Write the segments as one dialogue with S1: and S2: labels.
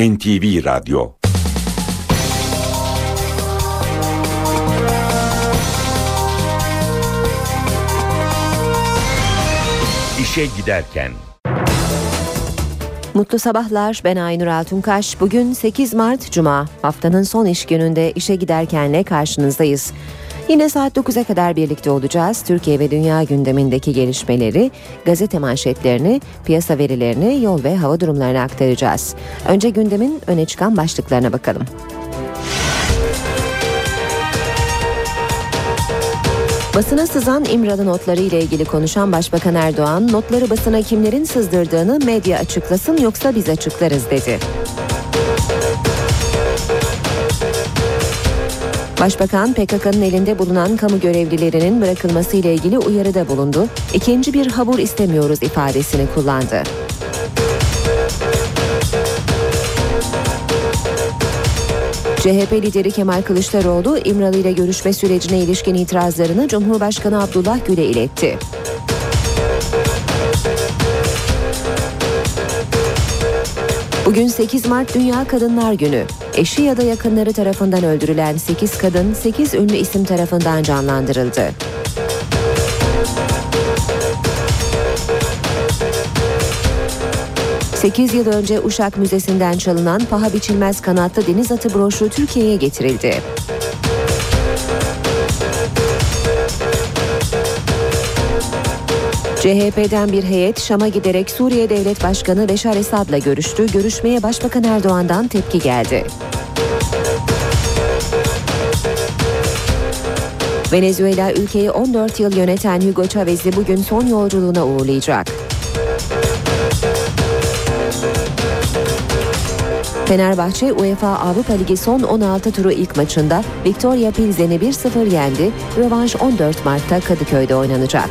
S1: NTV Radyo İşe giderken
S2: Mutlu sabahlar ben Aynur Altunkaş. Bugün 8 Mart Cuma. Haftanın son iş gününde işe giderkenle karşınızdayız. Yine saat 9'a kadar birlikte olacağız. Türkiye ve dünya gündemindeki gelişmeleri, gazete manşetlerini, piyasa verilerini, yol ve hava durumlarını aktaracağız. Önce gündemin öne çıkan başlıklarına bakalım. Basına sızan İmralı notları ile ilgili konuşan Başbakan Erdoğan, notları basına kimlerin sızdırdığını medya açıklasın yoksa biz açıklarız dedi. Başbakan PKK'nın elinde bulunan kamu görevlilerinin bırakılması ile ilgili uyarıda bulundu. İkinci bir habur istemiyoruz ifadesini kullandı. CHP lideri Kemal Kılıçdaroğlu İmralı ile görüşme sürecine ilişkin itirazlarını Cumhurbaşkanı Abdullah Gül'e iletti. Bugün 8 Mart Dünya Kadınlar Günü. Eşi ya da yakınları tarafından öldürülen 8 kadın 8 ünlü isim tarafından canlandırıldı. Sekiz yıl önce Uşak Müzesi'nden çalınan paha biçilmez kanatlı deniz atı broşu Türkiye'ye getirildi. CHP'den bir heyet Şam'a giderek Suriye Devlet Başkanı Beşar Esad'la görüştü. Görüşmeye Başbakan Erdoğan'dan tepki geldi. Venezuela ülkeyi 14 yıl yöneten Hugo Chavez'i bugün son yolculuğuna uğurlayacak. Fenerbahçe UEFA Avrupa Ligi son 16 turu ilk maçında Victoria Pilsen'i 1-0 yendi. Rövanş 14 Mart'ta Kadıköy'de oynanacak.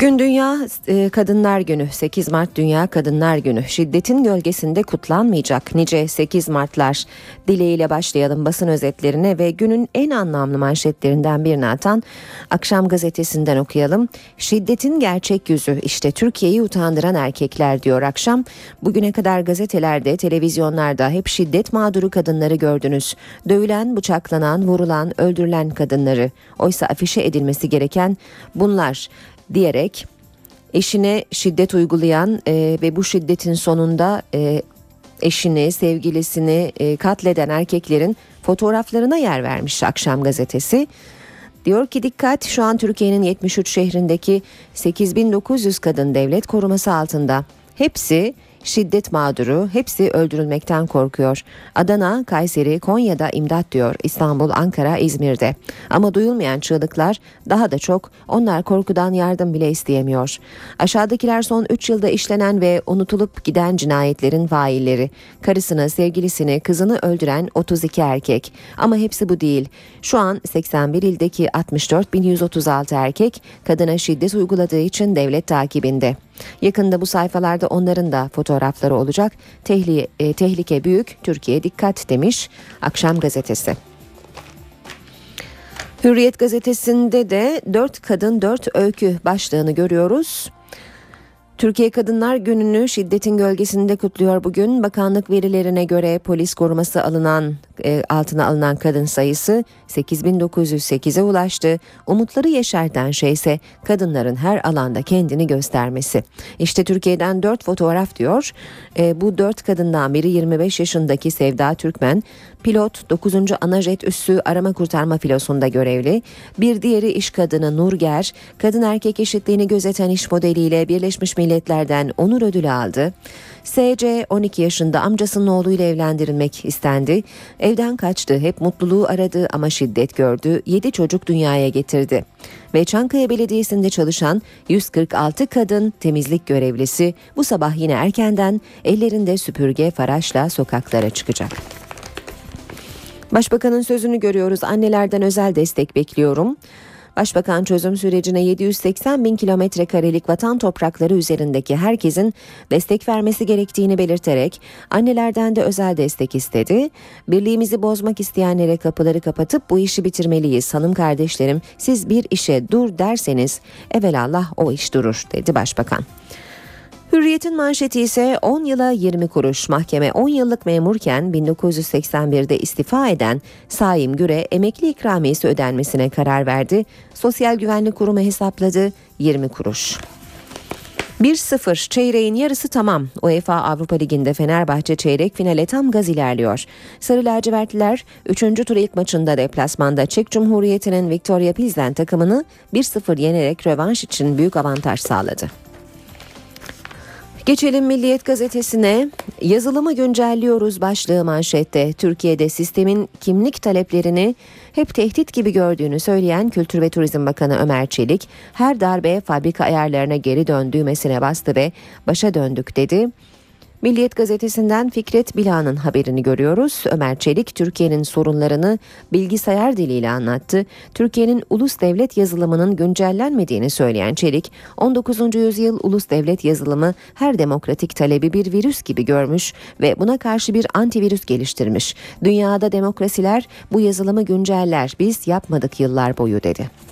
S2: Bugün Dünya e, Kadınlar Günü, 8 Mart Dünya Kadınlar Günü. Şiddetin gölgesinde kutlanmayacak nice 8 Martlar dileğiyle başlayalım basın özetlerine ve günün en anlamlı manşetlerinden birini atan Akşam Gazetesi'nden okuyalım. Şiddetin gerçek yüzü işte Türkiye'yi utandıran erkekler diyor akşam. Bugüne kadar gazetelerde, televizyonlarda hep şiddet mağduru kadınları gördünüz. Dövülen, bıçaklanan, vurulan, öldürülen kadınları. Oysa afişe edilmesi gereken bunlar diyerek eşine şiddet uygulayan e, ve bu şiddetin sonunda e, eşini, sevgilisini e, katleden erkeklerin fotoğraflarına yer vermiş Akşam Gazetesi. Diyor ki dikkat şu an Türkiye'nin 73 şehrindeki 8900 kadın devlet koruması altında. Hepsi şiddet mağduru hepsi öldürülmekten korkuyor. Adana, Kayseri, Konya'da imdat diyor. İstanbul, Ankara, İzmir'de. Ama duyulmayan çığlıklar daha da çok onlar korkudan yardım bile isteyemiyor. Aşağıdakiler son 3 yılda işlenen ve unutulup giden cinayetlerin failleri. Karısını, sevgilisini, kızını öldüren 32 erkek. Ama hepsi bu değil. Şu an 81 ildeki 64.136 erkek kadına şiddet uyguladığı için devlet takibinde. Yakında bu sayfalarda onların da fotoğrafları olacak. Tehlike, e, tehlike büyük, Türkiye dikkat demiş Akşam Gazetesi. Hürriyet gazetesinde de dört kadın dört öykü başlığını görüyoruz. Türkiye Kadınlar Günü'nü şiddetin gölgesinde kutluyor bugün. Bakanlık verilerine göre polis koruması alınan e, altına alınan kadın sayısı 8908'e ulaştı. Umutları yeşerten şey ise kadınların her alanda kendini göstermesi. İşte Türkiye'den 4 fotoğraf diyor. E, bu 4 kadından biri 25 yaşındaki Sevda Türkmen. Pilot 9. Anajet Üssü arama kurtarma filosunda görevli. Bir diğeri iş kadını Nurger, kadın erkek eşitliğini gözeten iş modeliyle Birleşmiş Milletler'den onur ödülü aldı. SC 12 yaşında amcasının oğluyla evlendirilmek istendi. Evden kaçtı, hep mutluluğu aradı ama şiddet gördü. 7 çocuk dünyaya getirdi. Ve Çankaya Belediyesi'nde çalışan 146 kadın temizlik görevlisi bu sabah yine erkenden ellerinde süpürge faraşla sokaklara çıkacak. Başbakanın sözünü görüyoruz. Annelerden özel destek bekliyorum. Başbakan çözüm sürecine 780 bin kilometre karelik vatan toprakları üzerindeki herkesin destek vermesi gerektiğini belirterek annelerden de özel destek istedi. Birliğimizi bozmak isteyenlere kapıları kapatıp bu işi bitirmeliyiz hanım kardeşlerim siz bir işe dur derseniz evelallah o iş durur dedi başbakan. Hürriyet'in manşeti ise 10 yıla 20 kuruş. Mahkeme 10 yıllık memurken 1981'de istifa eden Saim Güre emekli ikramiyesi ödenmesine karar verdi. Sosyal Güvenlik Kurumu hesapladı 20 kuruş. 1-0 çeyreğin yarısı tamam. UEFA Avrupa Ligi'nde Fenerbahçe çeyrek finale tam gaz ilerliyor. Sarı lacivertliler 3. tur ilk maçında deplasmanda Çek Cumhuriyeti'nin Victoria Pilsen takımını 1-0 yenerek rövanş için büyük avantaj sağladı. Geçelim Milliyet gazetesine. Yazılımı güncelliyoruz başlığı manşette. Türkiye'de sistemin kimlik taleplerini hep tehdit gibi gördüğünü söyleyen Kültür ve Turizm Bakanı Ömer Çelik, her darbe fabrika ayarlarına geri döndüğümesine bastı ve başa döndük dedi. Milliyet gazetesinden Fikret Bila'nın haberini görüyoruz. Ömer Çelik Türkiye'nin sorunlarını bilgisayar diliyle anlattı. Türkiye'nin ulus devlet yazılımının güncellenmediğini söyleyen Çelik, 19. yüzyıl ulus devlet yazılımı her demokratik talebi bir virüs gibi görmüş ve buna karşı bir antivirüs geliştirmiş. Dünyada demokrasiler bu yazılımı günceller, biz yapmadık yıllar boyu dedi.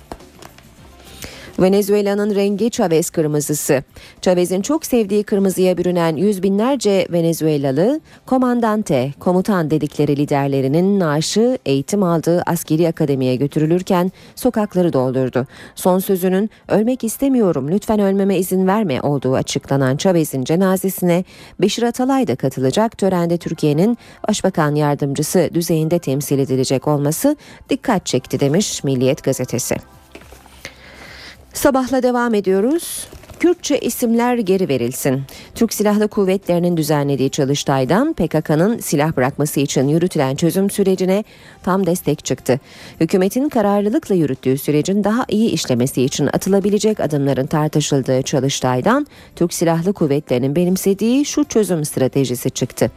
S2: Venezuela'nın rengi Chavez kırmızısı. Chavez'in çok sevdiği kırmızıya bürünen yüz binlerce Venezuelalı komandante, komutan dedikleri liderlerinin naaşı eğitim aldığı askeri akademiye götürülürken sokakları doldurdu. Son sözünün ölmek istemiyorum lütfen ölmeme izin verme olduğu açıklanan Chavez'in cenazesine Beşir Atalay da katılacak. Törende Türkiye'nin Başbakan Yardımcısı düzeyinde temsil edilecek olması dikkat çekti demiş Milliyet gazetesi. Sabahla devam ediyoruz. Kürtçe isimler geri verilsin. Türk Silahlı Kuvvetleri'nin düzenlediği çalıştaydan PKK'nın silah bırakması için yürütülen çözüm sürecine tam destek çıktı. Hükümetin kararlılıkla yürüttüğü sürecin daha iyi işlemesi için atılabilecek adımların tartışıldığı çalıştaydan Türk Silahlı Kuvvetleri'nin benimsediği şu çözüm stratejisi çıktı.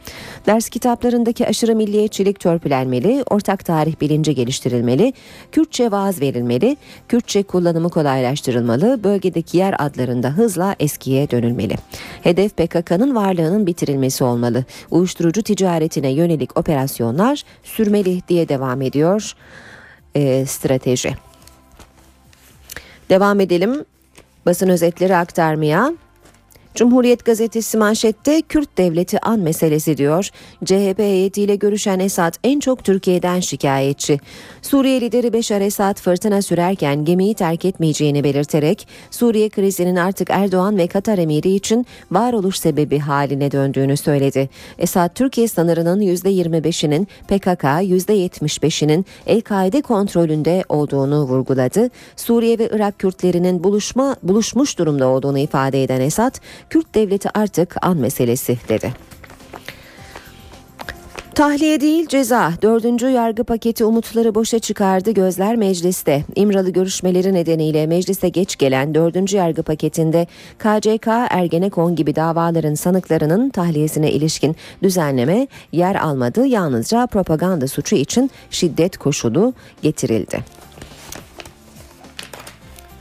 S2: Ders kitaplarındaki aşırı milliyetçilik törpülenmeli, ortak tarih bilinci geliştirilmeli, Kürtçe vaaz verilmeli, Kürtçe kullanımı kolaylaştırılmalı, bölgedeki yer adlarında hızla eskiye dönülmeli. Hedef PKK'nın varlığının bitirilmesi olmalı. Uyuşturucu ticaretine yönelik operasyonlar sürmeli diye devam ediyor e, strateji. Devam edelim basın özetleri aktarmaya. Cumhuriyet gazetesi manşette Kürt devleti an meselesi diyor. CHP heyetiyle görüşen Esad en çok Türkiye'den şikayetçi. Suriye lideri Beşar Esad fırtına sürerken gemiyi terk etmeyeceğini belirterek Suriye krizinin artık Erdoğan ve Katar emiri için varoluş sebebi haline döndüğünü söyledi. Esad Türkiye sınırının %25'inin PKK, %75'inin El-Kaide kontrolünde olduğunu vurguladı. Suriye ve Irak Kürtlerinin buluşma buluşmuş durumda olduğunu ifade eden Esad, Kürt devleti artık an meselesi dedi. Tahliye değil ceza. Dördüncü yargı paketi umutları boşa çıkardı. Gözler mecliste. İmralı görüşmeleri nedeniyle meclise geç gelen dördüncü yargı paketinde KCK, Ergenekon gibi davaların sanıklarının tahliyesine ilişkin düzenleme yer almadı. Yalnızca propaganda suçu için şiddet koşulu getirildi.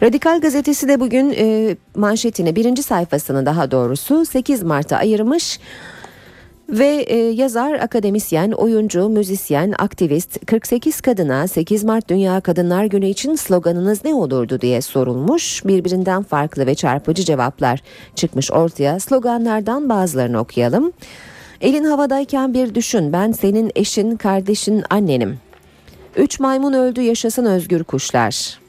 S2: Radikal gazetesi de bugün e, manşetini birinci sayfasını daha doğrusu 8 Mart'a ayırmış. Ve e, yazar, akademisyen, oyuncu, müzisyen, aktivist 48 kadına 8 Mart Dünya Kadınlar Günü için sloganınız ne olurdu diye sorulmuş. Birbirinden farklı ve çarpıcı cevaplar çıkmış ortaya. Sloganlardan bazılarını okuyalım. Elin havadayken bir düşün ben senin eşin, kardeşin, annenim. Üç maymun öldü yaşasın özgür kuşlar.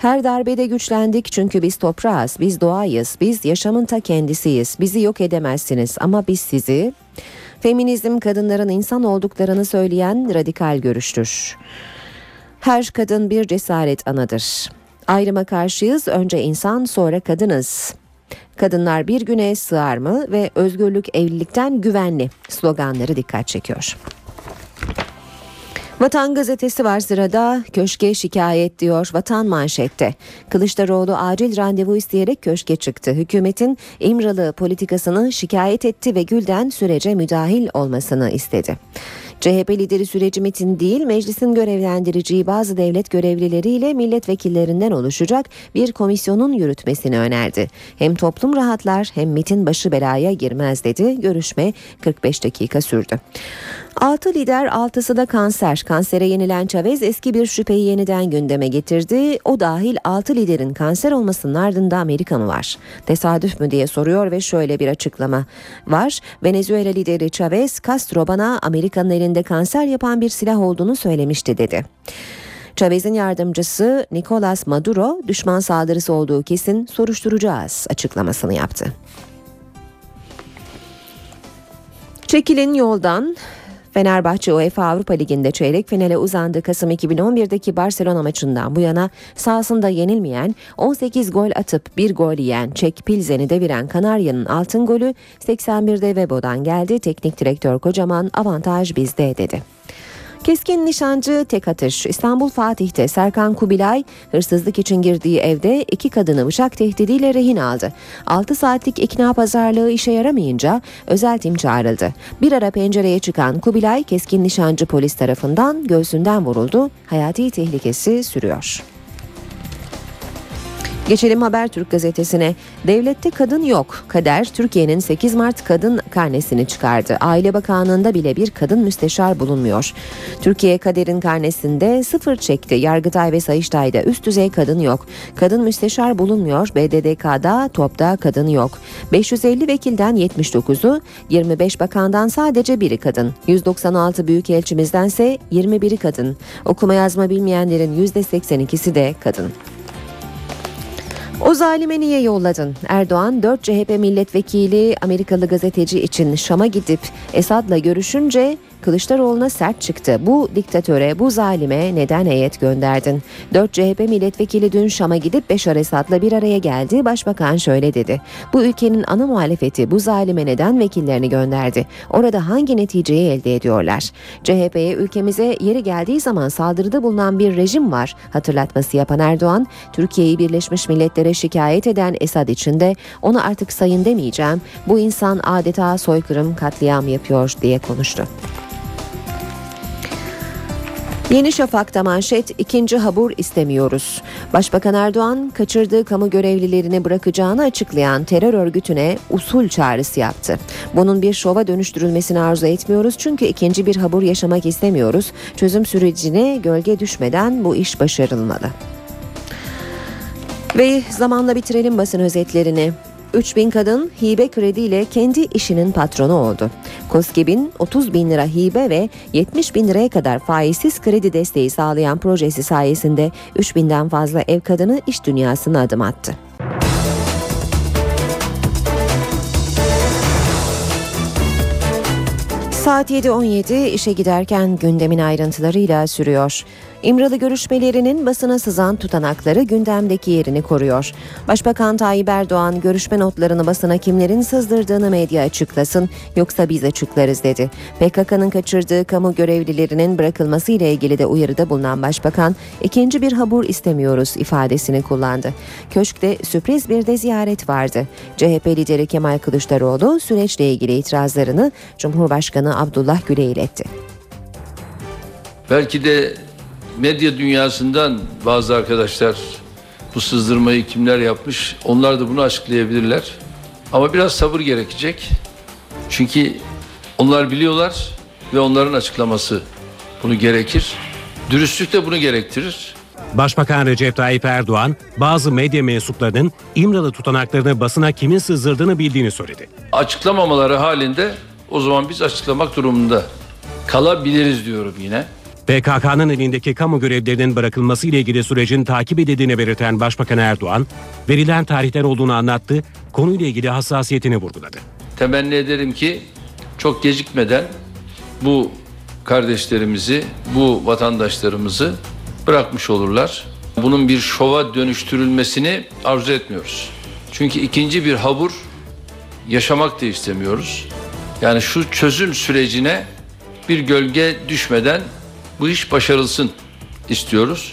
S2: Her darbede güçlendik çünkü biz toprağız, biz doğayız, biz yaşamın ta kendisiyiz. Bizi yok edemezsiniz ama biz sizi... Feminizm kadınların insan olduklarını söyleyen radikal görüştür. Her kadın bir cesaret anadır. Ayrıma karşıyız, önce insan sonra kadınız. Kadınlar bir güne sığar mı ve özgürlük evlilikten güvenli sloganları dikkat çekiyor. Vatan gazetesi var sırada köşke şikayet diyor vatan manşette. Kılıçdaroğlu acil randevu isteyerek köşke çıktı. Hükümetin İmralı politikasını şikayet etti ve Gül'den sürece müdahil olmasını istedi. CHP lideri süreci MIT'in değil meclisin görevlendireceği bazı devlet görevlileriyle milletvekillerinden oluşacak bir komisyonun yürütmesini önerdi. Hem toplum rahatlar hem MIT'in başı belaya girmez dedi. Görüşme 45 dakika sürdü. 6 lider 6'sı da kanser. Kansere yenilen Chavez eski bir şüpheyi yeniden gündeme getirdi. O dahil 6 liderin kanser olmasının ardında Amerika mı var? Tesadüf mü diye soruyor ve şöyle bir açıklama var. Venezuela lideri Chavez, Castro bana Amerika'nın elinde kanser yapan bir silah olduğunu söylemişti dedi. Chavez'in yardımcısı Nicolas Maduro düşman saldırısı olduğu kesin soruşturacağız açıklamasını yaptı. Çekilin yoldan Fenerbahçe UEFA Avrupa Ligi'nde çeyrek finale uzandı. Kasım 2011'deki Barcelona maçından bu yana sahasında yenilmeyen 18 gol atıp bir gol yiyen Çek Pilzen'i deviren Kanarya'nın altın golü 81'de Webo'dan geldi. Teknik direktör kocaman avantaj bizde dedi. Keskin nişancı tek atış. İstanbul Fatih'te Serkan Kubilay hırsızlık için girdiği evde iki kadını bıçak tehdidiyle rehin aldı. 6 saatlik ikna pazarlığı işe yaramayınca özel tim çağrıldı. Bir ara pencereye çıkan Kubilay keskin nişancı polis tarafından göğsünden vuruldu. Hayati tehlikesi sürüyor. Geçelim Habertürk gazetesine. Devlette kadın yok. Kader Türkiye'nin 8 Mart kadın karnesini çıkardı. Aile Bakanlığı'nda bile bir kadın müsteşar bulunmuyor. Türkiye Kader'in karnesinde sıfır çekti. Yargıtay ve Sayıştay'da üst düzey kadın yok. Kadın müsteşar bulunmuyor. BDDK'da topta kadın yok. 550 vekilden 79'u, 25 bakandan sadece biri kadın. 196 büyükelçimizdense 21'i kadın. Okuma yazma bilmeyenlerin %82'si de kadın. O zalime niye yolladın? Erdoğan 4 CHP milletvekili Amerikalı gazeteci için Şam'a gidip Esad'la görüşünce Kılıçdaroğlu'na sert çıktı. Bu diktatöre, bu zalime neden heyet gönderdin? 4 CHP milletvekili dün Şam'a gidip Beşar Esad'la bir araya geldi. Başbakan şöyle dedi. Bu ülkenin ana muhalefeti bu zalime neden vekillerini gönderdi? Orada hangi neticeyi elde ediyorlar? CHP'ye ülkemize yeri geldiği zaman saldırıda bulunan bir rejim var. Hatırlatması yapan Erdoğan, Türkiye'yi Birleşmiş Milletler'e şikayet eden Esad için de onu artık sayın demeyeceğim. Bu insan adeta soykırım katliam yapıyor diye konuştu. Yeni Şafak'ta manşet ikinci habur istemiyoruz. Başbakan Erdoğan kaçırdığı kamu görevlilerini bırakacağını açıklayan terör örgütüne usul çağrısı yaptı. Bunun bir şova dönüştürülmesini arzu etmiyoruz çünkü ikinci bir habur yaşamak istemiyoruz. Çözüm sürecine gölge düşmeden bu iş başarılmalı. Ve zamanla bitirelim basın özetlerini. 3000 kadın hibe krediyle kendi işinin patronu oldu. KOSGEB'in 30 bin lira hibe ve 70 bin liraya kadar faizsiz kredi desteği sağlayan projesi sayesinde 3000'den fazla ev kadını iş dünyasına adım attı. Saat 7.17 işe giderken gündemin ayrıntılarıyla sürüyor. İmralı görüşmelerinin basına sızan tutanakları gündemdeki yerini koruyor. Başbakan Tayyip Erdoğan görüşme notlarını basına kimlerin sızdırdığını medya açıklasın yoksa biz açıklarız dedi. PKK'nın kaçırdığı kamu görevlilerinin bırakılması ile ilgili de uyarıda bulunan başbakan ikinci bir habur istemiyoruz ifadesini kullandı. Köşkte sürpriz bir de ziyaret vardı. CHP lideri Kemal Kılıçdaroğlu süreçle ilgili itirazlarını Cumhurbaşkanı Abdullah Gül'e iletti.
S3: Belki de medya dünyasından bazı arkadaşlar bu sızdırmayı kimler yapmış onlar da bunu açıklayabilirler. Ama biraz sabır gerekecek. Çünkü onlar biliyorlar ve onların açıklaması bunu gerekir. Dürüstlük de bunu gerektirir.
S4: Başbakan Recep Tayyip Erdoğan bazı medya mensuplarının İmralı tutanaklarını basına kimin sızdırdığını bildiğini söyledi.
S3: Açıklamamaları halinde o zaman biz açıklamak durumunda kalabiliriz diyorum yine.
S4: PKK'nın elindeki kamu görevlerinin bırakılması ile ilgili sürecin takip edildiğini belirten Başbakan Erdoğan, verilen tarihten olduğunu anlattı, konuyla ilgili hassasiyetini vurguladı.
S3: Temenni ederim ki çok gecikmeden bu kardeşlerimizi, bu vatandaşlarımızı bırakmış olurlar. Bunun bir şova dönüştürülmesini arzu etmiyoruz. Çünkü ikinci bir habur yaşamak da istemiyoruz. Yani şu çözüm sürecine bir gölge düşmeden bu iş başarılsın istiyoruz.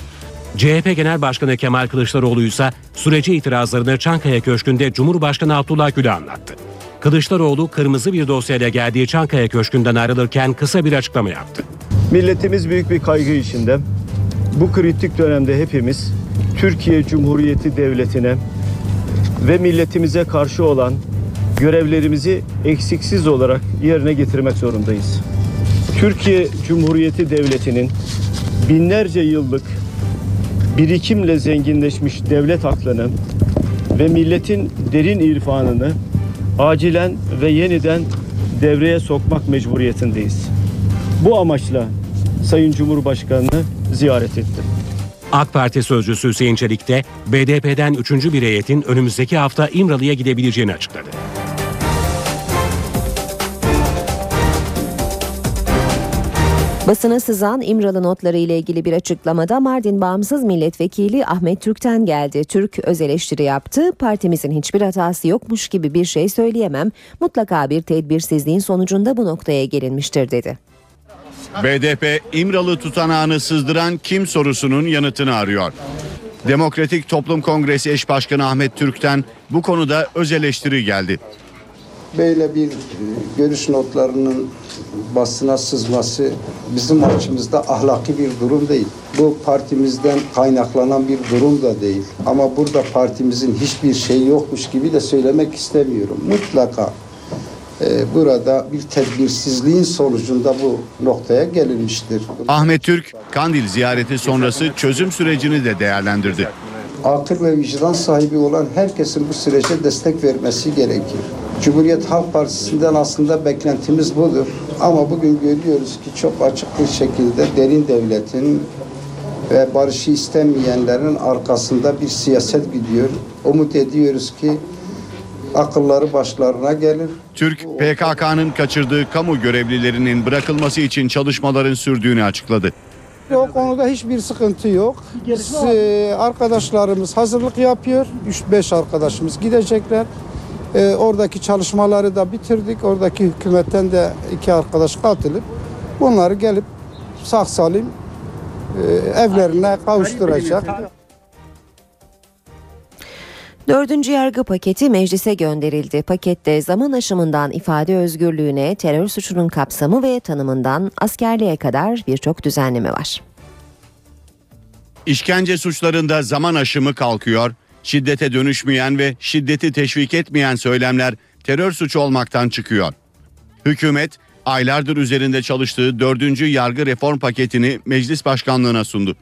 S4: CHP Genel Başkanı Kemal Kılıçdaroğlu ise sürece itirazlarını Çankaya Köşkü'nde Cumhurbaşkanı Abdullah Gül'e anlattı. Kılıçdaroğlu kırmızı bir dosyayla geldiği Çankaya Köşkü'nden ayrılırken kısa bir açıklama yaptı.
S5: Milletimiz büyük bir kaygı içinde. Bu kritik dönemde hepimiz Türkiye Cumhuriyeti Devleti'ne ve milletimize karşı olan görevlerimizi eksiksiz olarak yerine getirmek zorundayız. Türkiye Cumhuriyeti Devleti'nin binlerce yıllık birikimle zenginleşmiş devlet aklını ve milletin derin irfanını acilen ve yeniden devreye sokmak mecburiyetindeyiz. Bu amaçla Sayın Cumhurbaşkanı'nı ziyaret ettim.
S4: AK Parti sözcüsü Hüseyin Çelik de BDP'den 3. bir heyetin önümüzdeki hafta İmralı'ya gidebileceğini açıkladı.
S2: Basına sızan İmralı notları ile ilgili bir açıklamada Mardin Bağımsız Milletvekili Ahmet Türk'ten geldi. Türk öz eleştiri yaptı. Partimizin hiçbir hatası yokmuş gibi bir şey söyleyemem. Mutlaka bir tedbirsizliğin sonucunda bu noktaya gelinmiştir dedi.
S6: BDP İmralı tutanağını sızdıran kim sorusunun yanıtını arıyor. Demokratik Toplum Kongresi eş başkanı Ahmet Türk'ten bu konuda öz eleştiri geldi.
S7: Böyle bir görüş notlarının basına sızması bizim açımızda ahlaki bir durum değil. Bu partimizden kaynaklanan bir durum da değil. Ama burada partimizin hiçbir şeyi yokmuş gibi de söylemek istemiyorum. Mutlaka e, burada bir tedbirsizliğin sonucunda bu noktaya gelinmiştir.
S6: Ahmet Türk, Kandil ziyareti sonrası çözüm sürecini de değerlendirdi.
S7: akıl ve vicdan sahibi olan herkesin bu sürece destek vermesi gerekir. Cumhuriyet Halk Partisi'nden aslında beklentimiz budur. Ama bugün görüyoruz ki çok açık bir şekilde derin devletin ve barışı istemeyenlerin arkasında bir siyaset gidiyor. Umut ediyoruz ki akılları başlarına gelir.
S6: Türk, PKK'nın kaçırdığı kamu görevlilerinin bırakılması için çalışmaların sürdüğünü açıkladı.
S7: O konuda hiçbir sıkıntı yok. Biz, e, arkadaşlarımız hazırlık yapıyor. 3-5 arkadaşımız gidecekler. E, oradaki çalışmaları da bitirdik. Oradaki hükümetten de iki arkadaş katılıp bunları gelip sağ salim e, evlerine kavuşturacak.
S2: Dördüncü yargı paketi meclise gönderildi. Pakette zaman aşımından ifade özgürlüğüne, terör suçunun kapsamı ve tanımından askerliğe kadar birçok düzenleme var.
S6: İşkence suçlarında zaman aşımı kalkıyor, şiddete dönüşmeyen ve şiddeti teşvik etmeyen söylemler terör suçu olmaktan çıkıyor. Hükümet aylardır üzerinde çalıştığı dördüncü yargı reform paketini meclis başkanlığına sundu.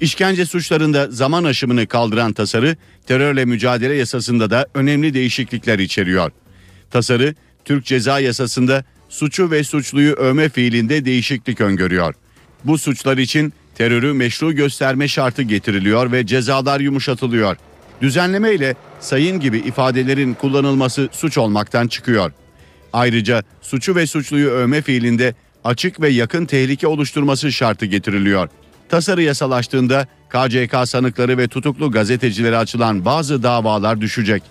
S6: İşkence suçlarında zaman aşımını kaldıran tasarı terörle mücadele yasasında da önemli değişiklikler içeriyor. Tasarı Türk Ceza Yasası'nda suçu ve suçluyu övme fiilinde değişiklik öngörüyor. Bu suçlar için terörü meşru gösterme şartı getiriliyor ve cezalar yumuşatılıyor. Düzenleme ile sayın gibi ifadelerin kullanılması suç olmaktan çıkıyor. Ayrıca suçu ve suçluyu övme fiilinde açık ve yakın tehlike oluşturması şartı getiriliyor. Tasarı yasalaştığında KCK sanıkları ve tutuklu gazetecilere açılan bazı davalar düşecek.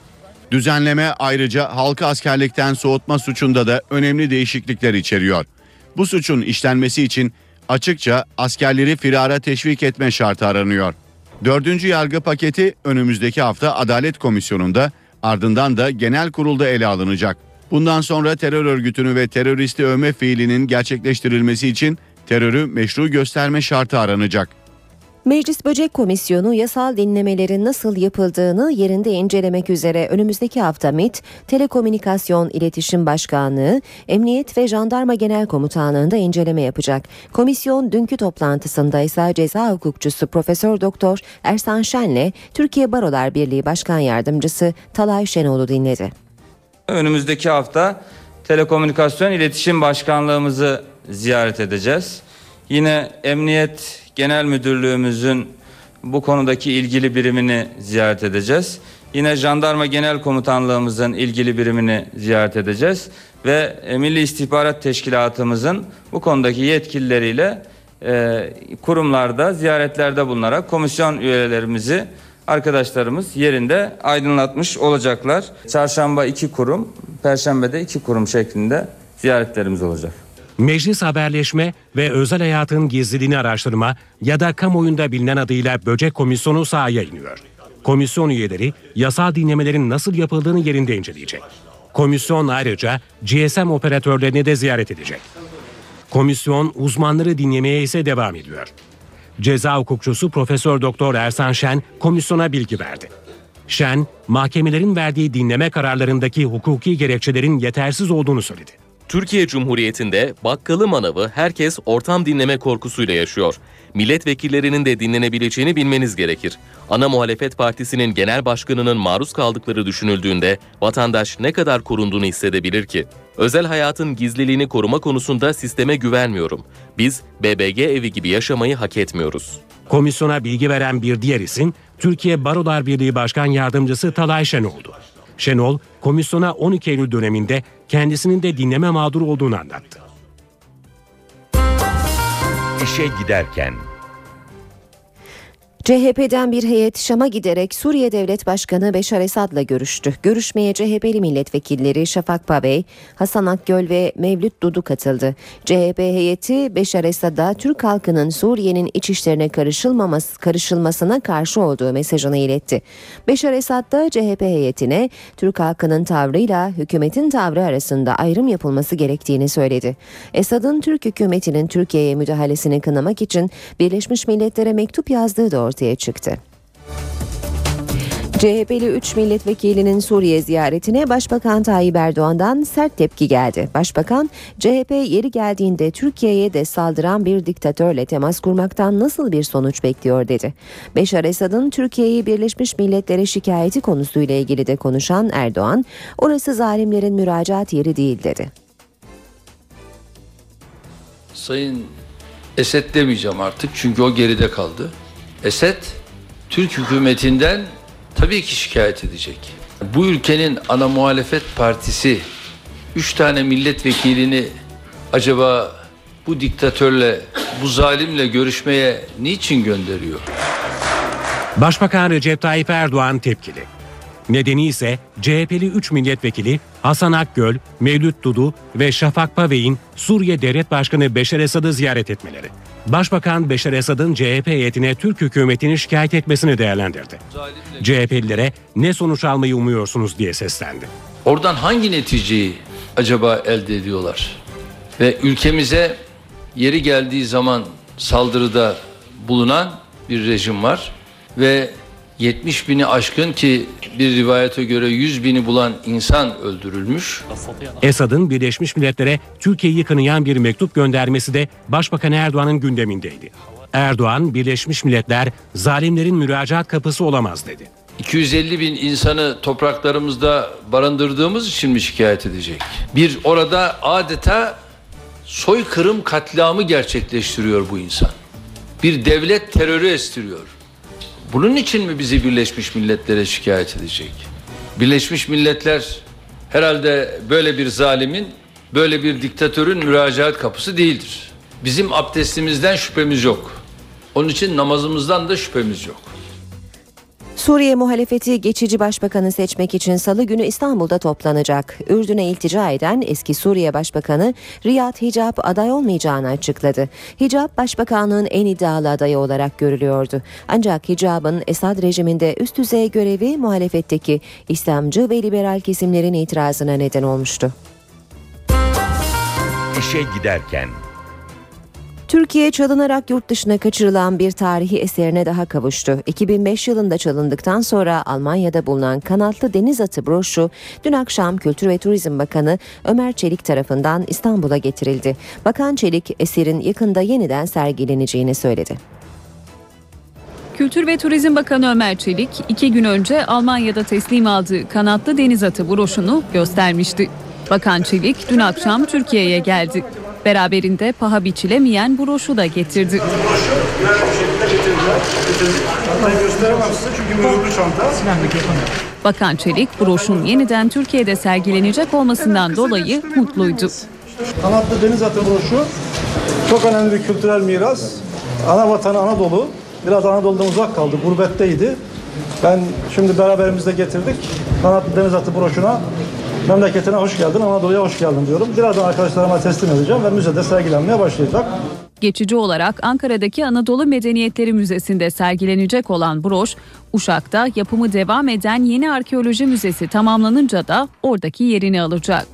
S6: Düzenleme ayrıca halkı askerlikten soğutma suçunda da önemli değişiklikler içeriyor. Bu suçun işlenmesi için açıkça askerleri firara teşvik etme şartı aranıyor. Dördüncü yargı paketi önümüzdeki hafta Adalet Komisyonu'nda ardından da genel kurulda ele alınacak. Bundan sonra terör örgütünü ve teröristi övme fiilinin gerçekleştirilmesi için terörü meşru gösterme şartı aranacak.
S2: Meclis Böcek Komisyonu yasal dinlemelerin nasıl yapıldığını yerinde incelemek üzere önümüzdeki hafta MİT, Telekomünikasyon İletişim Başkanlığı, Emniyet ve Jandarma Genel Komutanlığı'nda inceleme yapacak. Komisyon dünkü toplantısında ise ceza hukukçusu Profesör Doktor Ersan Şen'le Türkiye Barolar Birliği Başkan Yardımcısı Talay Şenol'u dinledi.
S8: Önümüzdeki hafta Telekomünikasyon İletişim Başkanlığımızı ziyaret edeceğiz. Yine Emniyet Genel Müdürlüğümüzün bu konudaki ilgili birimini ziyaret edeceğiz. Yine Jandarma Genel Komutanlığımızın ilgili birimini ziyaret edeceğiz ve e, Milli İstihbarat Teşkilatımızın bu konudaki yetkilileriyle e, kurumlarda ziyaretlerde bulunarak komisyon üyelerimizi arkadaşlarımız yerinde aydınlatmış olacaklar. Çarşamba iki kurum, Perşembede iki kurum şeklinde ziyaretlerimiz olacak.
S4: Meclis haberleşme ve özel hayatın gizliliğini araştırma ya da kamuoyunda bilinen adıyla Böcek Komisyonu sahaya iniyor. Komisyon üyeleri yasal dinlemelerin nasıl yapıldığını yerinde inceleyecek. Komisyon ayrıca GSM operatörlerini de ziyaret edecek. Komisyon uzmanları dinlemeye ise devam ediyor. Ceza hukukçusu Profesör Doktor Ersan Şen komisyona bilgi verdi. Şen, mahkemelerin verdiği dinleme kararlarındaki hukuki gerekçelerin yetersiz olduğunu söyledi.
S9: Türkiye Cumhuriyeti'nde bakkalı manavı herkes ortam dinleme korkusuyla yaşıyor. Milletvekillerinin de dinlenebileceğini bilmeniz gerekir. Ana muhalefet partisinin genel başkanının maruz kaldıkları düşünüldüğünde vatandaş ne kadar korunduğunu hissedebilir ki? Özel hayatın gizliliğini koruma konusunda sisteme güvenmiyorum. Biz BBG evi gibi yaşamayı hak etmiyoruz.
S4: Komisyona bilgi veren bir diğer isim Türkiye Barolar Birliği Başkan Yardımcısı Talay Şenol'du. Şenol, komisyona 12 Eylül döneminde kendisinin de dinleme mağduru olduğunu anlattı.
S1: İşe giderken
S2: CHP'den bir heyet Şam'a giderek Suriye Devlet Başkanı Beşar Esad'la görüştü. Görüşmeye CHP'li milletvekilleri Şafak Pabey, Hasan Akgöl ve Mevlüt Dudu katıldı. CHP heyeti Beşar Esad'a Türk halkının Suriye'nin iç işlerine karışılmaması, karışılmasına karşı olduğu mesajını iletti. Beşar Esad da CHP heyetine Türk halkının tavrıyla hükümetin tavrı arasında ayrım yapılması gerektiğini söyledi. Esad'ın Türk hükümetinin Türkiye'ye müdahalesini kınamak için Birleşmiş Milletler'e mektup yazdığı da ortaya çıktı. CHP'li 3 milletvekilinin Suriye ziyaretine Başbakan Tayyip Erdoğan'dan sert tepki geldi. Başbakan, CHP yeri geldiğinde Türkiye'ye de saldıran bir diktatörle temas kurmaktan nasıl bir sonuç bekliyor dedi. Beşar Esad'ın Türkiye'yi Birleşmiş Milletler'e şikayeti konusuyla ilgili de konuşan Erdoğan, orası zalimlerin müracaat yeri değil dedi.
S3: Sayın Esed demeyeceğim artık çünkü o geride kaldı. Esed Türk hükümetinden tabii ki şikayet edecek. Bu ülkenin ana muhalefet partisi üç tane milletvekilini acaba bu diktatörle, bu zalimle görüşmeye niçin gönderiyor?
S4: Başbakan Recep Tayyip Erdoğan tepkili. Nedeni ise CHP'li 3 milletvekili Hasan Akgöl, Mevlüt Dudu ve Şafak Pavey'in Suriye Devlet Başkanı Beşar Esad'ı ziyaret etmeleri. Başbakan Beşar Esad'ın CHP heyetine Türk hükümetini şikayet etmesini değerlendirdi. CHP'lilere ne sonuç almayı umuyorsunuz diye seslendi.
S3: Oradan hangi neticeyi acaba elde ediyorlar? Ve ülkemize yeri geldiği zaman saldırıda bulunan bir rejim var ve 70 bini aşkın ki bir rivayete göre 100 bini bulan insan öldürülmüş.
S4: Esad'ın Birleşmiş Milletler'e Türkiye'yi kınayan bir mektup göndermesi de Başbakan Erdoğan'ın gündemindeydi. Erdoğan, Birleşmiş Milletler zalimlerin müracaat kapısı olamaz dedi.
S3: 250 bin insanı topraklarımızda barındırdığımız için mi şikayet edecek? Bir orada adeta soykırım katliamı gerçekleştiriyor bu insan. Bir devlet terörü estiriyor. Bunun için mi bizi Birleşmiş Milletler'e şikayet edecek? Birleşmiş Milletler herhalde böyle bir zalimin, böyle bir diktatörün müracaat kapısı değildir. Bizim abdestimizden şüphemiz yok. Onun için namazımızdan da şüphemiz yok.
S2: Suriye muhalefeti geçici başbakanı seçmek için salı günü İstanbul'da toplanacak. Ürdün'e iltica eden eski Suriye Başbakanı Riyad Hicab aday olmayacağını açıkladı. Hicab başbakanlığın en iddialı adayı olarak görülüyordu. Ancak Hicab'ın Esad rejiminde üst düzey görevi muhalefetteki İslamcı ve liberal kesimlerin itirazına neden olmuştu.
S1: işe giderken
S2: Türkiye çalınarak yurt dışına kaçırılan bir tarihi eserine daha kavuştu. 2005 yılında çalındıktan sonra Almanya'da bulunan kanatlı deniz atı broşu dün akşam Kültür ve Turizm Bakanı Ömer Çelik tarafından İstanbul'a getirildi. Bakan Çelik eserin yakında yeniden sergileneceğini söyledi.
S10: Kültür ve Turizm Bakanı Ömer Çelik iki gün önce Almanya'da teslim aldığı kanatlı deniz atı broşunu göstermişti. Bakan Çelik dün akşam Türkiye'ye geldi. Beraberinde paha biçilemeyen broşu da getirdi. Bakan Çelik broşun yeniden Türkiye'de sergilenecek olmasından dolayı mutluydu.
S11: Kanatlı deniz atı broşu çok önemli bir kültürel miras. Ana vatanı Anadolu. Biraz Anadolu'dan uzak kaldı, gurbetteydi. Ben şimdi beraberimizde getirdik. Kanatlı deniz atı broşuna memleketine hoş geldin, Anadolu'ya hoş geldin diyorum. Birazdan arkadaşlarıma teslim edeceğim ve müzede sergilenmeye başlayacak.
S10: Geçici olarak Ankara'daki Anadolu Medeniyetleri Müzesi'nde sergilenecek olan broş, Uşak'ta yapımı devam eden yeni arkeoloji müzesi tamamlanınca da oradaki yerini alacak.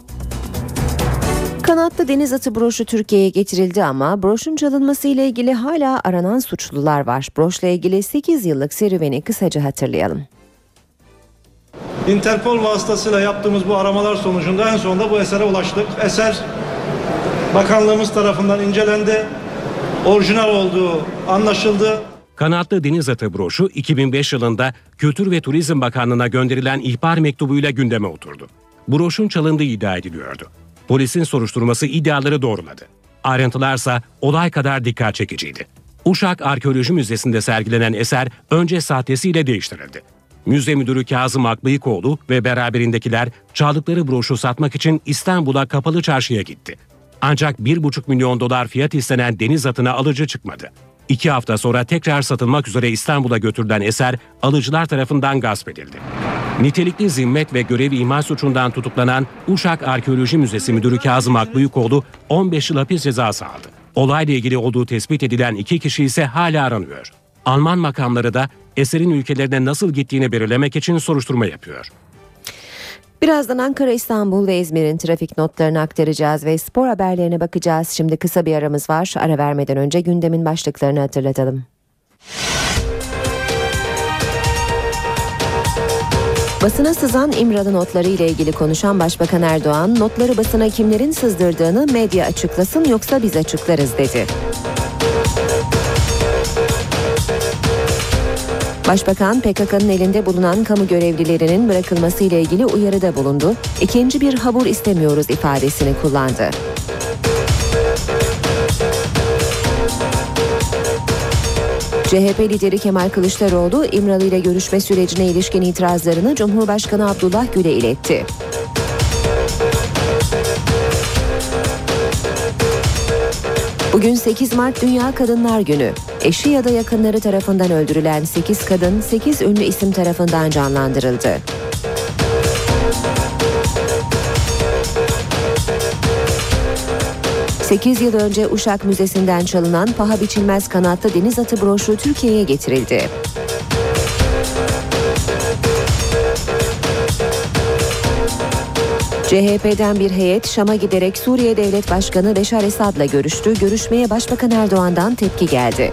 S2: Kanatlı deniz atı broşu Türkiye'ye getirildi ama broşun çalınması ile ilgili hala aranan suçlular var. Broşla ilgili 8 yıllık serüveni kısaca hatırlayalım.
S11: Interpol vasıtasıyla yaptığımız bu aramalar sonucunda en sonunda bu esere ulaştık. Eser bakanlığımız tarafından incelendi. Orijinal olduğu anlaşıldı.
S4: Kanatlı deniz atı broşu 2005 yılında Kültür ve Turizm Bakanlığı'na gönderilen ihbar mektubuyla gündeme oturdu. Broşun çalındığı iddia ediliyordu. Polisin soruşturması iddiaları doğruladı. Ayrıntılarsa olay kadar dikkat çekiciydi. Uşak Arkeoloji Müzesi'nde sergilenen eser önce sahtesiyle değiştirildi. Müze müdürü Kazım Akbıyıkoğlu ve beraberindekiler çaldıkları broşu satmak için İstanbul'a kapalı çarşıya gitti. Ancak 1,5 milyon dolar fiyat istenen deniz atına alıcı çıkmadı. İki hafta sonra tekrar satılmak üzere İstanbul'a götürülen eser alıcılar tarafından gasp edildi. Nitelikli zimmet ve görev ihmal suçundan tutuklanan Uşak Arkeoloji Müzesi Müdürü Kazım Akbıyıkoğlu 15 yıl hapis cezası aldı. Olayla ilgili olduğu tespit edilen iki kişi ise hala aranıyor. Alman makamları da eserin ülkelerine nasıl gittiğini belirlemek için soruşturma yapıyor.
S2: Birazdan Ankara, İstanbul ve İzmir'in trafik notlarını aktaracağız ve spor haberlerine bakacağız. Şimdi kısa bir aramız var. Ara vermeden önce gündemin başlıklarını hatırlatalım. Basına sızan İmralı notları ile ilgili konuşan Başbakan Erdoğan, notları basına kimlerin sızdırdığını medya açıklasın yoksa biz açıklarız dedi. Başbakan PKK'nın elinde bulunan kamu görevlilerinin bırakılması ile ilgili uyarıda bulundu. İkinci bir habur istemiyoruz ifadesini kullandı. CHP lideri Kemal Kılıçdaroğlu İmralı ile görüşme sürecine ilişkin itirazlarını Cumhurbaşkanı Abdullah Gül'e iletti. Bugün 8 Mart Dünya Kadınlar Günü. Eşi ya da yakınları tarafından öldürülen 8 kadın 8 ünlü isim tarafından canlandırıldı. Sekiz yıl önce Uşak Müzesi'nden çalınan paha biçilmez kanatlı deniz atı broşu Türkiye'ye getirildi. CHP'den bir heyet Şam'a giderek Suriye Devlet Başkanı Beşar Esad'la görüştü. Görüşmeye Başbakan Erdoğan'dan tepki geldi.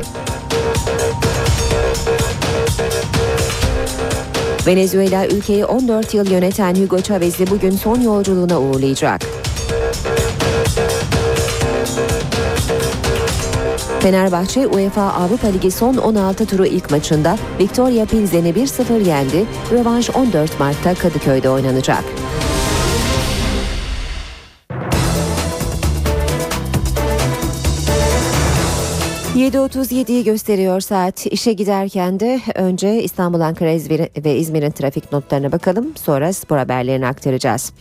S2: Venezuela ülkeyi 14 yıl yöneten Hugo Chavez'i bugün son yolculuğuna uğurlayacak. Fenerbahçe UEFA Avrupa Ligi son 16 turu ilk maçında Victoria Pilsen'i 1-0 yendi. Rövanş 14 Mart'ta Kadıköy'de oynanacak. ...7.37'yi gösteriyor saat. İşe giderken de önce İstanbul, Ankara İzmir ve İzmir'in trafik notlarına bakalım. Sonra spor haberlerini aktaracağız.